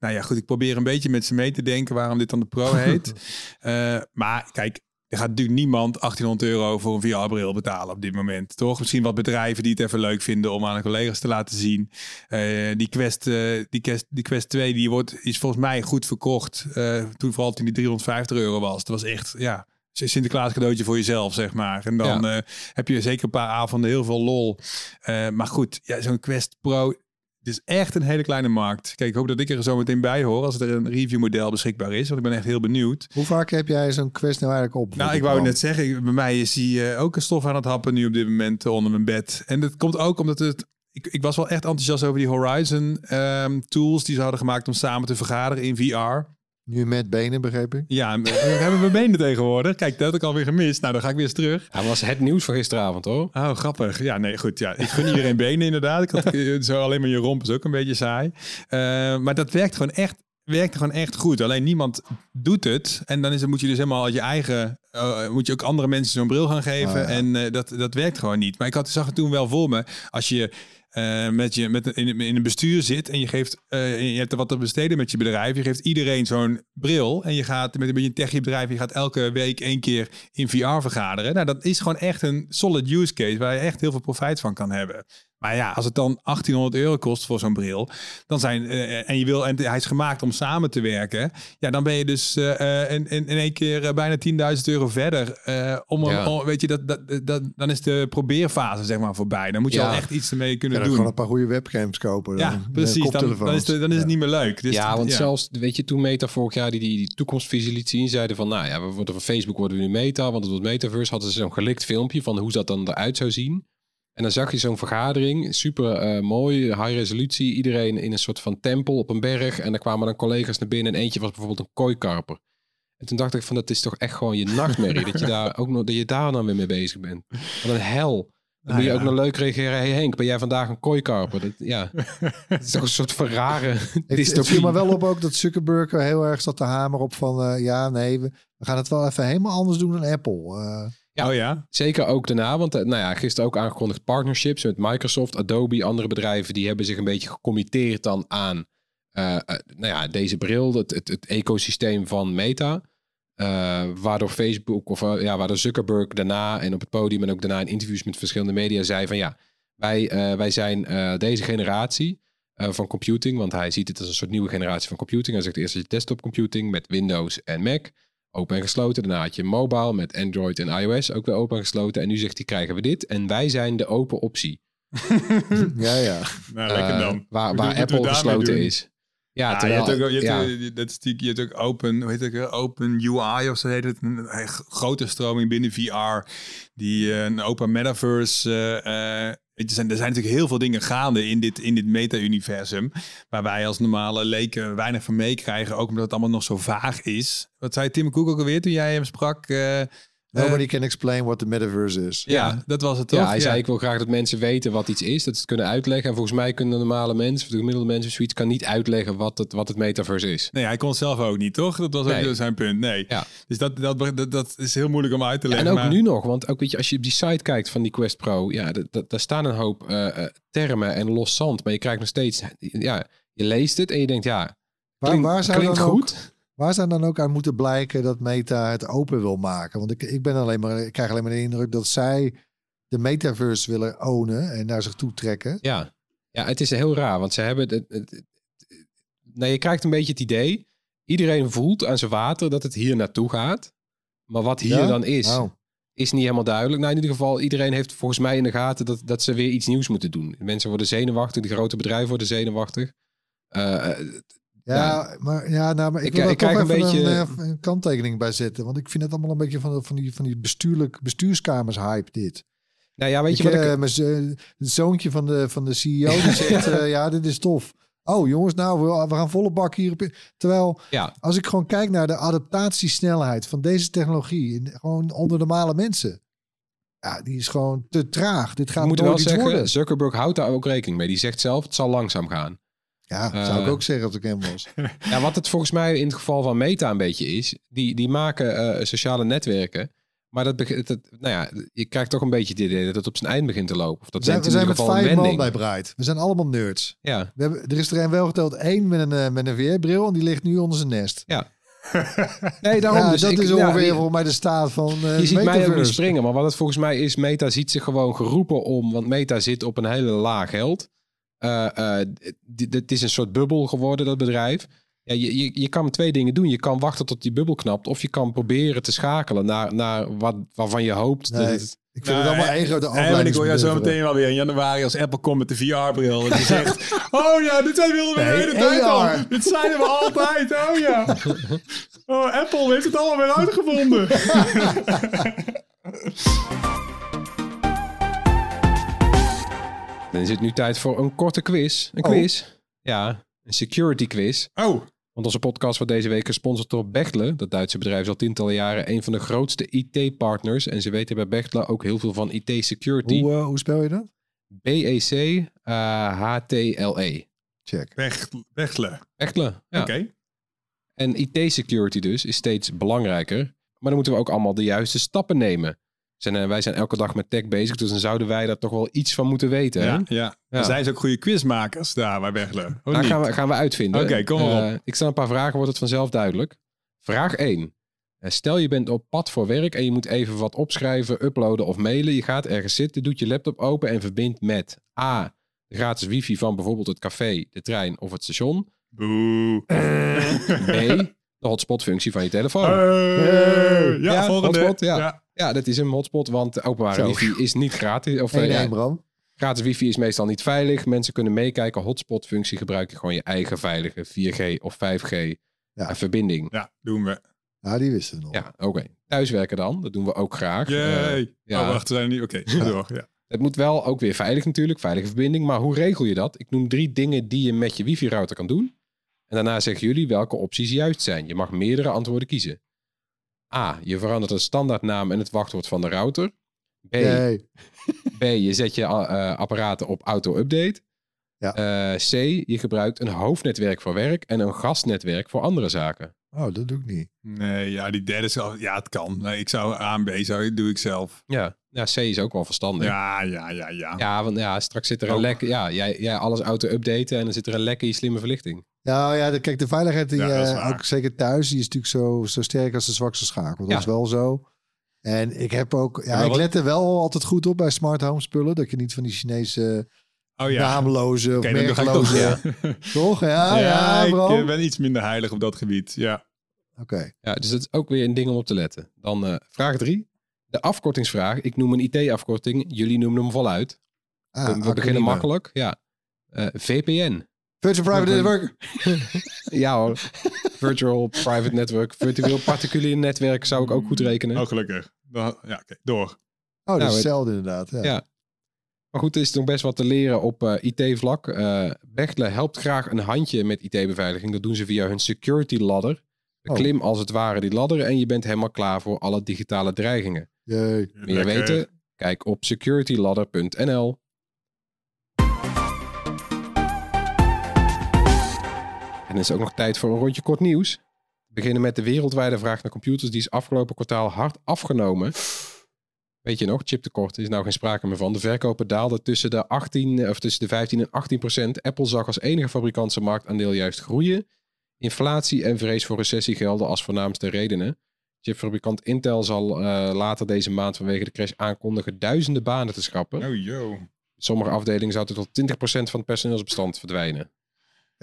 nou ja, goed, ik probeer een beetje met ze mee te denken waarom dit dan de Pro heet. Eh, maar kijk, er gaat natuurlijk niemand 1800 euro voor een VR-bril betalen op dit moment, toch? Misschien wat bedrijven die het even leuk vinden om aan hun collega's te laten zien. Eh, die, Quest, eh, die, Quest, die Quest 2 die wordt, is volgens mij goed verkocht. eh, toen vooral toen die 350 euro was. Dat was echt, ja, Sinterklaas cadeautje voor jezelf, zeg maar. En dan eh, heb je zeker een paar avonden heel veel lol. Eh, maar goed, ja, zo'n Quest Pro... Het is echt een hele kleine markt. Kijk, ik hoop dat ik er zo meteen bij hoor als er een reviewmodel beschikbaar is. Want ik ben echt heel benieuwd. Hoe vaak heb jij zo'n quest nou eigenlijk op? Nou, ik wou net zeggen, bij mij is hij eh, ook een stof aan het happen nu op dit moment onder mijn bed. En dat komt ook omdat het... Ik, ik was wel echt enthousiast over die Horizon ehm, tools die ze hadden gemaakt om samen te vergaderen in VR. Nu met benen, begreep ik. Ja, eh, hebben we benen tegenwoordig. Kijk, dat had ik alweer gemist. Nou, dan ga ik weer eens terug. Hij was het nieuws van gisteravond hoor. Oh, grappig. Ja, nee, goed. Ja, ik gun iedereen benen inderdaad. Ik had eh, zo alleen maar je romp is ook een beetje saai. Eh, maar dat werkt gewoon echt, werkt gewoon echt goed. Alleen niemand doet het. En dan is het, moet je dus helemaal je eigen... eh, moet je ook andere mensen zo'n bril gaan geven. Ah, ja. En eh, dat, dat werkt gewoon niet. Maar ik had, zag het toen wel voor me. Als je... eh, met je met, in, in een bestuur zit en je geeft eh, je hebt er wat te besteden met je bedrijf. Je geeft iedereen zo'n bril en je gaat met een beetje een techie bedrijf. Je gaat elke week één keer in VR vergaderen. Nou, dat is gewoon echt een solid use case waar je echt heel veel profijt van kan hebben. Maar ja, als het dan 1800 euro kost voor zo'n bril, dan zijn eh, en je wil en hij is gemaakt om samen te werken, ja, dan ben je dus eh, eh, in, in, in één keer eh, bijna 10.000 euro verder. eh, om, Ja. weet je, dat, dat, dat, dan is de probeerfase zeg maar voorbij. Dan moet je Ja. al echt iets ermee Je kunnen kan doen. gewoon een paar goede webcams kopen. ja, dan. Eh, precies. Dan, is, de- dan is het Ja. niet meer leuk. Dus ja, want ja. zelfs, weet je, toen Meta vorig jaar die, die, die toekomstvisie liet zien, zeiden van, nou ja, we worden van Facebook worden we nu Meta, want het wordt Metaverse, hadden ze zo'n gelikt filmpje van hoe dat dan eruit zou zien. En dan zag je zo'n vergadering, super eh, mooi, high resolutie, iedereen in een soort van tempel op een berg. En daar kwamen dan collega's naar binnen en eentje was bijvoorbeeld een kooikarper. En toen dacht ik van, dat is toch echt gewoon je nachtmerrie, dat je daar ook nog, dat je daar dan weer mee bezig bent. Wat een hel. Dan Nou moet je ja. ook nog leuk reageren. Hey Henk, ben jij vandaag een kooikarper? Dat, ja, het is toch een soort van rare Het, het dystopie. viel me wel op ook dat Zuckerberg er heel erg zat te hamer op van... eh, ja, nee, we, we gaan het wel even helemaal anders doen dan Apple. Eh, Ja. Oh ja? Zeker ook daarna, want eh, nou ja, gisteren ook aangekondigd partnerships met Microsoft, Adobe, andere bedrijven, die hebben zich een beetje gecommitteerd dan aan eh, eh, nou ja, deze bril, het, het, het ecosysteem van Meta. Waardoor Facebook of ja, waardoor Zuckerberg daarna en op het podium en ook daarna in interviews met verschillende media zei van ja, wij, wij zijn deze generatie van computing, want hij ziet het als een soort nieuwe generatie van computing. Hij zegt eerst je desktop computing met Windows en Mac, open en gesloten. Daarna had je mobile met Android en iOS, ook weer open en gesloten. En nu zegt hij krijgen we dit en wij zijn de open optie. ja, ja. Nou, lekker Eh, dan. waar Hoe waar Apple gesloten is. Ja, terwijl, je hebt ook, je hebt, ja. eh, dat is natuurlijk, je hebt ook open, hoe heet het, open UI of zo heet het, een een grote stroming binnen VR, die eh, een open metaverse, eh, eh, weet je, zijn, er zijn natuurlijk heel veel dingen gaande in dit, in dit meta-universum, waar wij als normale leken weinig van meekrijgen, ook omdat het allemaal nog zo vaag is. Wat zei Tim Cook ook alweer toen jij hem sprak? eh, Nobody can explain what the metaverse is. ja, dat was het toch? Ja, hij zei ik wil graag dat mensen weten wat iets is, dat ze het kunnen uitleggen. En volgens mij kunnen normale mensen, of de gemiddelde mensen of zoiets, kan niet uitleggen wat het, wat het metaverse is. Nee, hij kon het zelf ook niet, toch? Dat was Nee. ook zijn punt. Nee. Ja. Dus dat, dat, dat, dat is heel moeilijk om uit te Ja, leggen. en ook maar- nu nog, want ook weet je, als je op die site kijkt van die Quest Pro, ja, daar staan een hoop eh, eh, termen en los zand, maar je krijgt nog steeds, ja, je leest het en je denkt, ja, Waar, klinkt, waar, zou klinkt dan ook, goed. Waar zou dan ook aan moeten blijken dat Meta het open wil maken? Want ik, ik, ben alleen maar, ik krijg alleen maar de indruk dat zij de metaverse willen ownen en naar zich toe trekken. Ja. ja, het is heel raar, want ze hebben, het, het, het- nou, je krijgt een beetje het idee, iedereen voelt aan zijn water dat het hier naartoe gaat, maar wat hier Ja? dan is, is niet helemaal duidelijk. Nou, in ieder geval, iedereen heeft volgens mij in de gaten dat, dat ze weer iets nieuws moeten doen. Mensen worden zenuwachtig, de grote bedrijven worden zenuwachtig. Eh, Ja, Ja. maar, ja, nou, maar ik, Ik- wil ik toch een beetje- een, eh, een kanttekening bij zetten. Want ik vind het allemaal een beetje van, van die, van die bestuurlijk, bestuurskamers hype dit. nou ja, weet ik, je wat ik... eh, mijn zoontje van de, van de CEO die zegt, eh, ja, dit is tof. Oh jongens, nou, we, we gaan volle bak hierop in. Terwijl, Ja. als ik gewoon kijk naar de adaptatiesnelheid van deze technologie, in, gewoon onder normale mensen. Ja, die is gewoon te traag. Dit gaat Ik moet nooit wel iets zeggen, worden. Zuckerberg houdt daar ook rekening mee. Die zegt zelf, het zal langzaam gaan. Ja, zou ik eh, ook zeggen als ik hem was. Ja, wat het volgens mij in het geval van Meta een beetje is, die, die maken eh, sociale netwerken. Maar dat, dat, nou ja, je krijgt toch een beetje het idee dat het op zijn eind begint te lopen. Of dat We zijn, we zijn met vijf man bij Bright. We zijn allemaal nerds. Ja, We hebben, er is er een wel geteld één met een, eh, met een VR-bril en die ligt nu onder zijn nest. nee, daarom ja, dus. dat ik- is ja, ongeveer volgens mij de staat van eh Je ziet mij ook niet springen, maar wat het volgens mij is, Meta ziet zich gewoon geroepen om, want Meta zit op een hele laag geld. Eh, eh, Het is een soort bubbel geworden, dat bedrijf. Ja, je, je, je kan twee dingen doen. Je kan wachten tot die bubbel knapt, of je kan proberen te schakelen naar, naar wat, waarvan je hoopt dat het... Ik vind Nou, het allemaal eh, één grote En ik hoor jou zo meteen wel weer in januari als Apple komt met de VR-bril. En die zegt, oh ja, dit zijn wilden we Nee, de hele tijd al. Dit zeiden we altijd, oh ja. Oh, Apple heeft het allemaal weer uitgevonden. Dan is het nu tijd voor een korte quiz. Een Oh. quiz. Ja, een security quiz. Oh, Want onze podcast wordt deze week gesponsord door Bechtle. Dat Duitse bedrijf is al tientallen jaren een van de grootste IT-partners. En ze weten bij Bechtle ook heel veel van IT-security. Hoe, eh, hoe spel je dat? B-E-C-H-T-L-E. Check. wegle. Bechtle, ja. Oké. En IT-security dus is steeds belangrijker. Maar dan moeten we ook allemaal de juiste stappen nemen. Zijn, eh, wij zijn elke dag met tech bezig, dus dan zouden wij daar toch wel iets van moeten weten. hè? Ja, ja. Zijn ze ook goede quizmakers daar bij. Of Daar gaan we, gaan we uitvinden. Oké, kom maar op. Eh, ik stel een paar vragen, wordt het vanzelf duidelijk. Vraag 1. Eh, stel je bent op pad voor werk en je moet even wat opschrijven, uploaden of mailen. Je gaat ergens zitten, doet je laptop open en verbindt met A. De gratis wifi van bijvoorbeeld het café, de trein of het station. Boe. B. De hotspot-functie van je telefoon. Ja, Ja, volgende. hotspot, ja. ja. Ja, dat is een hotspot, want de openbare Zo. wifi is niet gratis. Of, Nee, eh, ja, Bram. gratis wifi is meestal niet veilig. Mensen kunnen meekijken. Hotspot-functie gebruik je gewoon je eigen veilige 4G of 5G Ja. eh, verbinding. Ja, doen we. Ja, die wisten we nog. Ja, oké. Thuiswerken dan, dat doen we ook graag. Yay. ja. Oh, wacht, we zijn er niet. Oké, ga door. Ja. het moet wel ook weer veilig natuurlijk, veilige verbinding. Maar hoe regel je dat? Ik noem drie dingen die je met je wifi-router kan doen. En daarna zeggen jullie welke opties juist zijn. Je mag meerdere antwoorden kiezen. A. Je verandert de standaardnaam en het wachtwoord van de router. B. Nee. B. Je zet je eh, apparaten op auto-update. Ja. Eh, C. Je gebruikt een hoofdnetwerk voor werk en een gastnetwerk voor andere zaken. Oh, dat doe ik niet. Nee, ja, die derde is al. Ja, het kan. Nee, ik zou A en B zou, doe ik zelf. Ja. ja, C is ook wel verstandig. Ja, ja, ja, ja. Ja, want ja, straks zit er een Ook. lek. Ja, jij, jij alles auto-updaten en dan zit er een lek in je slimme verlichting. Ja, ja de, kijk, de veiligheid, die, Ja, eh, ook zeker thuis, die is natuurlijk zo, zo sterk als de zwakste schakel. Dat Ja. is wel zo. En ik heb ook, ja, ik let er wel altijd goed op bij smart home spullen. Dat je niet van die Chinese Oh ja. naamloze of ik toch. merkloze... Ja, Toch? Ja, ja, ik bro. eh, ben iets minder heilig op dat gebied. Ja. Oké. Ja, dus dat is ook weer een ding om op te letten. Dan eh, vraag drie. De afkortingsvraag. Ik noem een IT-afkorting. Jullie noemen hem voluit. Ah, we we beginnen makkelijk. Ja. Eh, VPN. Virtual Private Network. Ja hoor. Virtual Private Network. Virtueel particulier netwerk zou ik ook goed rekenen. Oh, gelukkig. Dan, ja, oké, door. Oh, dat Nou, is het- hetzelfde inderdaad. Ja. Ja. Maar goed, er is nog best wat te leren op eh, IT-vlak. Eh Bechtle helpt graag een handje met IT-beveiliging. Dat doen ze via hun security ladder. Oh. Klim als het ware die ladder en je bent helemaal klaar voor alle digitale dreigingen. Jee. Meer Lekker. weten? Kijk op securityladder.nl. En het is ook nog tijd voor een rondje kort nieuws. We beginnen met de wereldwijde vraag naar computers. Die is afgelopen kwartaal hard afgenomen. Weet je nog, chiptekort is nou geen sprake meer van. De verkopen daalden tussen de, 18, of tussen de 15 en 18 procent. Apple zag als enige fabrikant zijn marktaandeel juist groeien. Inflatie en vrees voor recessie gelden als voornaamste redenen. Chipfabrikant Intel zal eh, later deze maand vanwege de crash aankondigen duizenden banen te schrappen. Oh, yo. Sommige afdelingen zouden tot 20% van het personeelsbestand verdwijnen.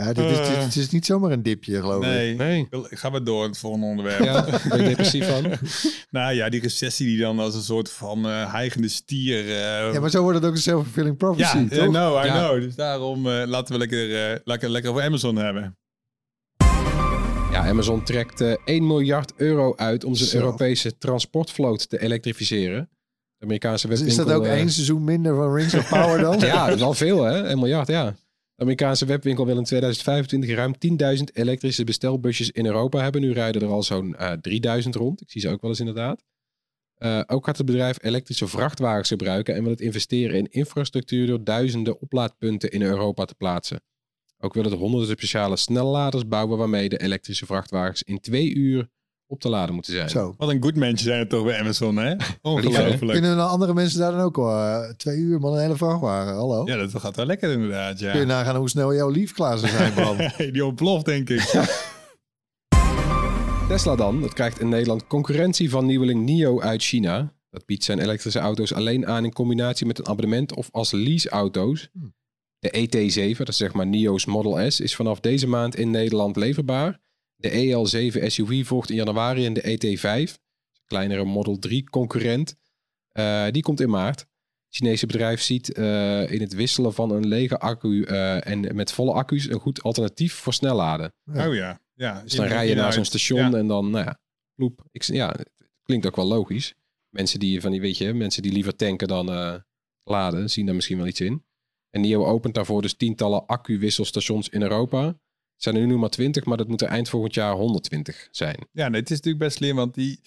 Ja, dit, is, dit, Eh. dit is niet zomaar een dipje, geloof ik. Nee. Nee. Ik Ik ga maar door het volgende onderwerp. Ja, ben je depressief van? Nou ja, die recessie die dan als een soort van eh hijgende stier... eh, Ja, maar zo wordt het ook een self-fulfilling prophecy, ja, toch? know, I Ja. know. Dus daarom eh, laten we lekker, eh, lekker, lekker over Amazon hebben. Ja, Amazon trekt eh 1 miljard euro uit om zijn Zo. Europese transportvloot te elektrificeren. De Amerikaanse Dus webwinkel... is dat ook eh, één seizoen minder van Rings of Power dan? Ja, dat is wel veel hè, 1 miljard, ja. De Amerikaanse webwinkel wil in 2025 ruim 10.000 elektrische bestelbusjes in Europa hebben. Nu rijden er al zo'n eh 3000 rond. Ik zie ze ook wel eens inderdaad. Eh, ook gaat het bedrijf elektrische vrachtwagens gebruiken en wil het investeren in infrastructuur door duizenden oplaadpunten in Europa te plaatsen. Ook wil het honderden speciale snelladers bouwen waarmee de elektrische vrachtwagens in twee uur op te laden moeten zijn. Zo. Wat een good mensen zijn het toch bij Amazon, hè? Ongelooflijk. Kunnen dan andere mensen daar dan ook al twee uur man een hele vrachtwagen? Hallo? Ja, dat gaat wel lekker inderdaad, ja. Kun je nagaan hoe snel jouw lief klaar zou zijn, Bram? Die ontploft, denk ik. Tesla dan, dat krijgt in Nederland concurrentie van nieuweling NIO uit China. Dat biedt zijn elektrische auto's alleen aan in combinatie met een abonnement of als leaseauto's. Hmm. De ET7, dat is zeg maar NIO's Model S, is vanaf deze maand in Nederland leverbaar. De EL7 SUV volgt in januari en de ET5, een kleinere Model 3 concurrent, eh, die komt in maart. Het Chinese bedrijf ziet eh, in het wisselen van een lege accu eh, en met volle accu's een goed alternatief voor snelladen. Oh ja. ja. Dus dan rij je naar zo'n station Ja. en dan, nou ja, ploep. Ik, ja, het klinkt ook wel logisch. Mensen die van die, weet je, mensen die liever tanken dan eh, laden, zien daar misschien wel iets in. En NIO opent daarvoor dus tientallen accu-wisselstations in Europa. Zijn er nu maar 20, maar dat moet er eind volgend jaar 120 zijn. Ja, nee, het is natuurlijk best slim, want die...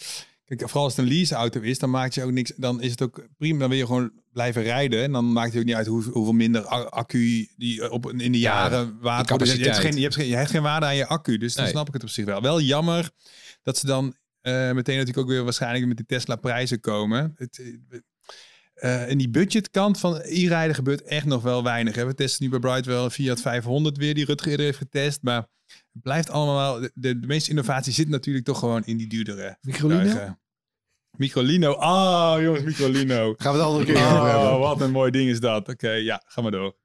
Kijk, vooral als het een leaseauto is, dan maakt je ook niks... Dan is het ook prima, dan wil je gewoon blijven rijden. En dan maakt het ook niet uit hoe, hoeveel minder accu die op, in de Ja, jaren water... Dus je, hebt geen, je, hebt geen, je hebt geen waarde aan je accu, dus dan Nee. snap ik het op zich wel. Wel jammer dat ze dan eh, meteen natuurlijk ook weer waarschijnlijk met die Tesla prijzen komen. Het, eh, eh, in die budgetkant van e-rijden gebeurt echt nog wel weinig. Hè. We testen nu bij Bright wel een Fiat 500 weer, die Rutger eerder heeft getest. Maar het blijft allemaal, de, de, de meeste innovatie zit natuurlijk toch gewoon in die duurdere Microlino? Microlino. Ah, jongens, Microlino. Gaan we het andere keer over hebben. Oh, wat een mooi ding is dat. Oké, ja, ga maar door.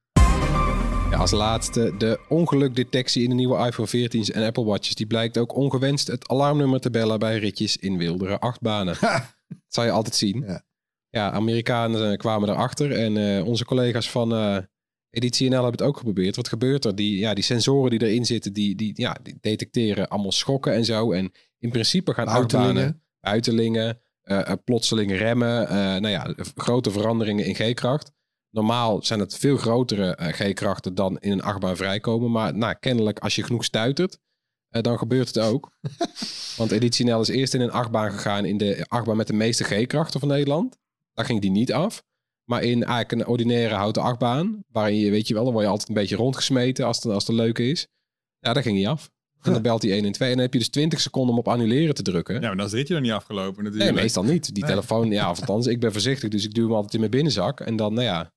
Ja, als laatste de ongelukdetectie in de nieuwe iPhone 14's en Apple Watches. Die blijkt ook ongewenst het alarmnummer te bellen bij ritjes in wildere achtbanen. Dat zal je altijd zien. Ja. Ja, Amerikanen eh, kwamen erachter en eh, onze collega's van eh Editie NL hebben het ook geprobeerd. Wat gebeurt er? Die, ja, die sensoren die erin zitten, die, die, ja, die detecteren allemaal schokken en zo. En in principe gaan eh, eh, plotseling remmen, nou ja, grote veranderingen in G-kracht. Normaal zijn het veel grotere G-krachten dan in een achtbaan vrijkomen. Maar nou, kennelijk als je genoeg stuitert, dan gebeurt het ook. Want Editie NL is eerst in een achtbaan gegaan in de achtbaan met de meeste G-krachten van Nederland. Daar ging die niet af. Maar in eigenlijk een ordinaire houten achtbaan, waarin je, weet je wel, dan word je altijd een beetje rondgesmeten als het, als het leuk is. Ja, daar ging hij af. En dan belt hij 1 en 2 en dan heb je dus 20 seconden om op annuleren te drukken. Ja, maar dan is ritje nog niet afgelopen Nee, natuurlijk. meestal niet. Die Nee. telefoon, ja, of althans, ik ben voorzichtig, dus ik duw hem altijd in mijn binnenzak. En dan, nou ja.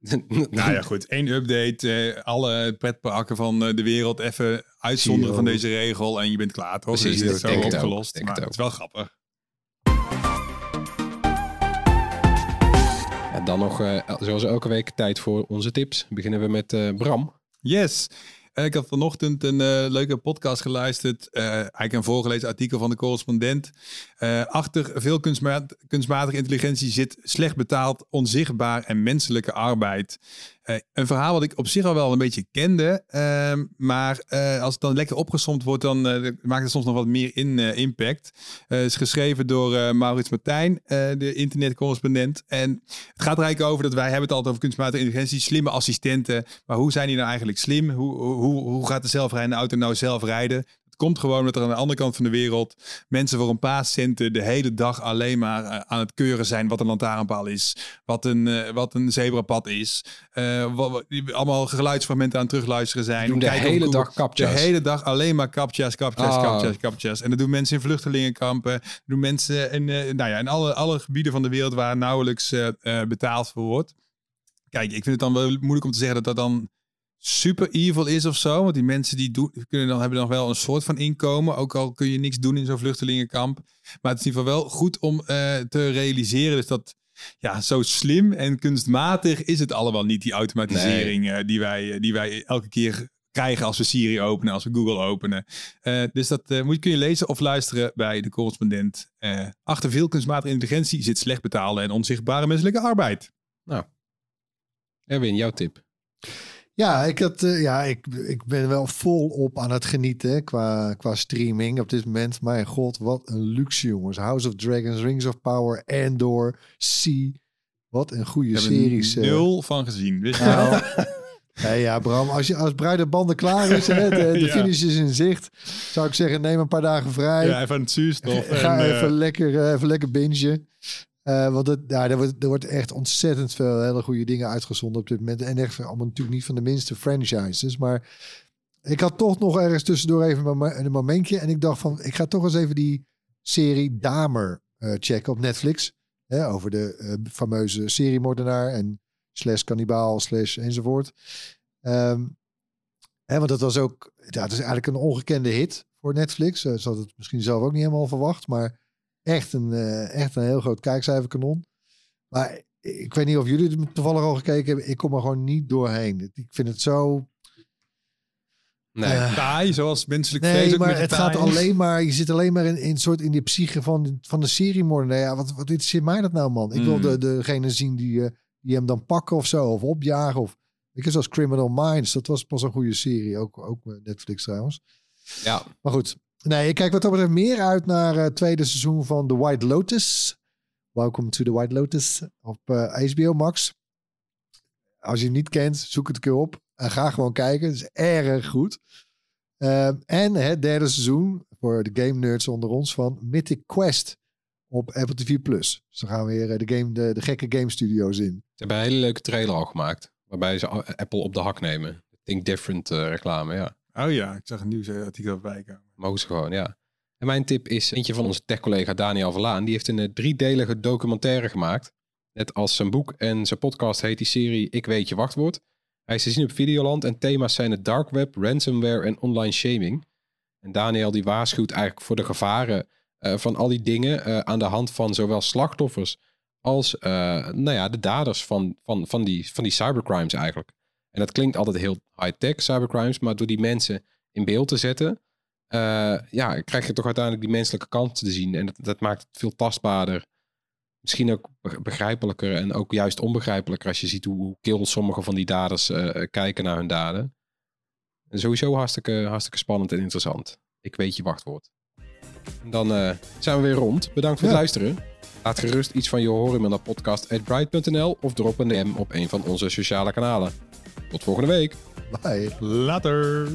Nou ja, goed. Eén update. eh, alle pretparken van eh, de wereld even uitzonderen van deze regel. En je bent klaar, toch? Precies, Dus het is zo opgelost. Maar het het is wel grappig. Dan nog, eh, zoals elke week, tijd voor onze tips. Beginnen we met eh, Bram. Yes. Eh, ik had vanochtend een leuke podcast geluisterd. eigenlijk een voorgelezen artikel van de correspondent. Achter veel kunstma- kunstmatige intelligentie zit slecht betaald, onzichtbaar en menselijke arbeid. Eh, een verhaal wat ik op zich al wel een beetje kende. ehm, maar eh, als het dan lekker opgesomd wordt, dan eh, maakt het soms nog wat meer in, impact. Is geschreven door Maurits Martijn, de internetcorrespondent. En het gaat er eigenlijk over dat wij hebben het altijd over kunstmatige intelligentie, slimme assistenten. Maar hoe zijn die nou eigenlijk slim? Hoe, hoe, hoe gaat de zelfrijdende auto nou zelf rijden? Komt gewoon dat er aan de andere kant van de wereld mensen voor een paar centen de hele dag alleen maar eh, aan het keuren zijn wat een lantaarnpaal is, wat een, eh, wat een zebrapad is. Eh, wat, allemaal geluidsfragmenten aan het terugluisteren zijn. doen de Kijken hele dag captcha's. De hele dag alleen maar captcha's, captcha's, Ah. captcha's, captcha's. En dat doen mensen in vluchtelingenkampen. Doen mensen in, nou ja, in alle, alle gebieden van de wereld waar nauwelijks betaald voor wordt. Kijk, ik vind het dan wel moeilijk om te zeggen dat dat dan super evil is of zo. Want die mensen die doen, kunnen dan, hebben dan wel een soort van inkomen. Ook al kun je niks doen in zo'n vluchtelingenkamp. Maar het is in ieder geval wel goed om eh, te realiseren. Dus dat ja, zo slim en kunstmatig is het allemaal niet, die automatisering eh, die, wij, eh, die wij elke keer krijgen als we Siri openen, als we Google openen. Dus dat moet, kun je lezen of luisteren bij de correspondent. Achter veel kunstmatige intelligentie zit slecht betaalde en onzichtbare menselijke arbeid. Erwin, jouw tip. Ja, ik, had, eh, ja ik, ik ben wel volop aan het genieten hè, qua, qua streaming op dit moment. Mijn god, wat een luxe jongens. House of Dragons, Rings of Power, Andor, Sea. Wat een goede Ik heb series. er eh. nul van gezien. Wist je wel? Nou, ja, Bram, als, je, als bruidenbanden klaar is en de, de Ja. finish is in zicht, zou ik zeggen, neem een paar dagen vrij. Ja, even aan het zuurstof. Ga en, eh, even, lekker, even lekker bingen. Eh, want het, ja, er, wordt, er wordt echt ontzettend veel hele goede dingen uitgezonden op dit moment. En echt allemaal natuurlijk niet van de minste franchises. Maar ik had toch nog ergens tussendoor even een mom- een momentje. En ik dacht van, ik ga toch eens even die serie Damer eh, checken op Netflix. Hè, over de eh, fameuze seriemoordenaar en slash kannibaal slash enzovoort. Ehm, hè, want dat was ook, ja, het is eigenlijk een ongekende hit voor Netflix. Ze had het misschien zelf ook niet helemaal verwacht, maar echt een, eh, echt een heel groot kijkcijferkanon. Maar ik weet niet of jullie het toevallig al gekeken hebben. Ik kom er gewoon niet doorheen. Ik vind het zo... Nee. Eh, taai, zoals menselijk vlees Nee, ook maar met het gaat alleen maar... Je zit alleen maar in, in, soort, in die psyche van, de- van de seriemoordenaar. Ja, wat, wat interesseert mij dat nou, man? Ik wil Mm. de, degene zien die, eh, die hem dan pakken of zo. Of opjagen. Of, ik zoals Criminal Minds. Dat was pas een goede serie. Ook, ook Netflix trouwens. Ja, Maar goed. Nee, ik kijk wat dat betreft meer uit naar het tweede seizoen van The White Lotus. Welcome to the White Lotus op eh, HBO Max. Als je hem niet kent, zoek het een keer op. En ga gewoon kijken. Het is erg goed. Ehm, en het derde seizoen voor de game nerds onder ons van Mythic Quest op Apple TV+. Plus. Dus dan gaan we weer eh, de, game, de, de gekke game studio's in. ze hebben een hele leuke trailer al gemaakt. Waarbij ze Apple op de hak nemen. Think Different eh, reclame, ja. Oh ja, ik zag een nieuwsartikel erbij komen. Mogen ze gewoon, ja. En mijn tip is eentje van onze tech-collega Daniel Verlaan. Die heeft een eh, driedelige documentaire gemaakt. Net als zijn boek en zijn podcast heet die serie Ik Weet Je Wachtwoord. Hij is te zien op Videoland en thema's zijn het dark web, ransomware en online shaming. En Daniel die waarschuwt eigenlijk voor de gevaren eh, van al die dingen eh, aan de hand van zowel slachtoffers als nou ja, de daders van, van, van, die, van die cybercrimes eigenlijk. En dat klinkt altijd heel high-tech cybercrimes, maar door die mensen in beeld te zetten, eh, ja, krijg je toch uiteindelijk die menselijke kant te zien. En dat, dat maakt het veel tastbaarder. Misschien ook be- begrijpelijker en ook juist onbegrijpelijker als je ziet hoe, kil sommige van die daders eh, kijken naar hun daden. En sowieso hartstikke, hartstikke spannend en interessant. Ik weet je wachtwoord. En dan eh, zijn we weer rond. Bedankt voor het luisteren. Laat gerust iets van je horen met naar podcast.bright.nl of drop een DM op een van onze sociale kanalen. Tot volgende week. Bye. Later.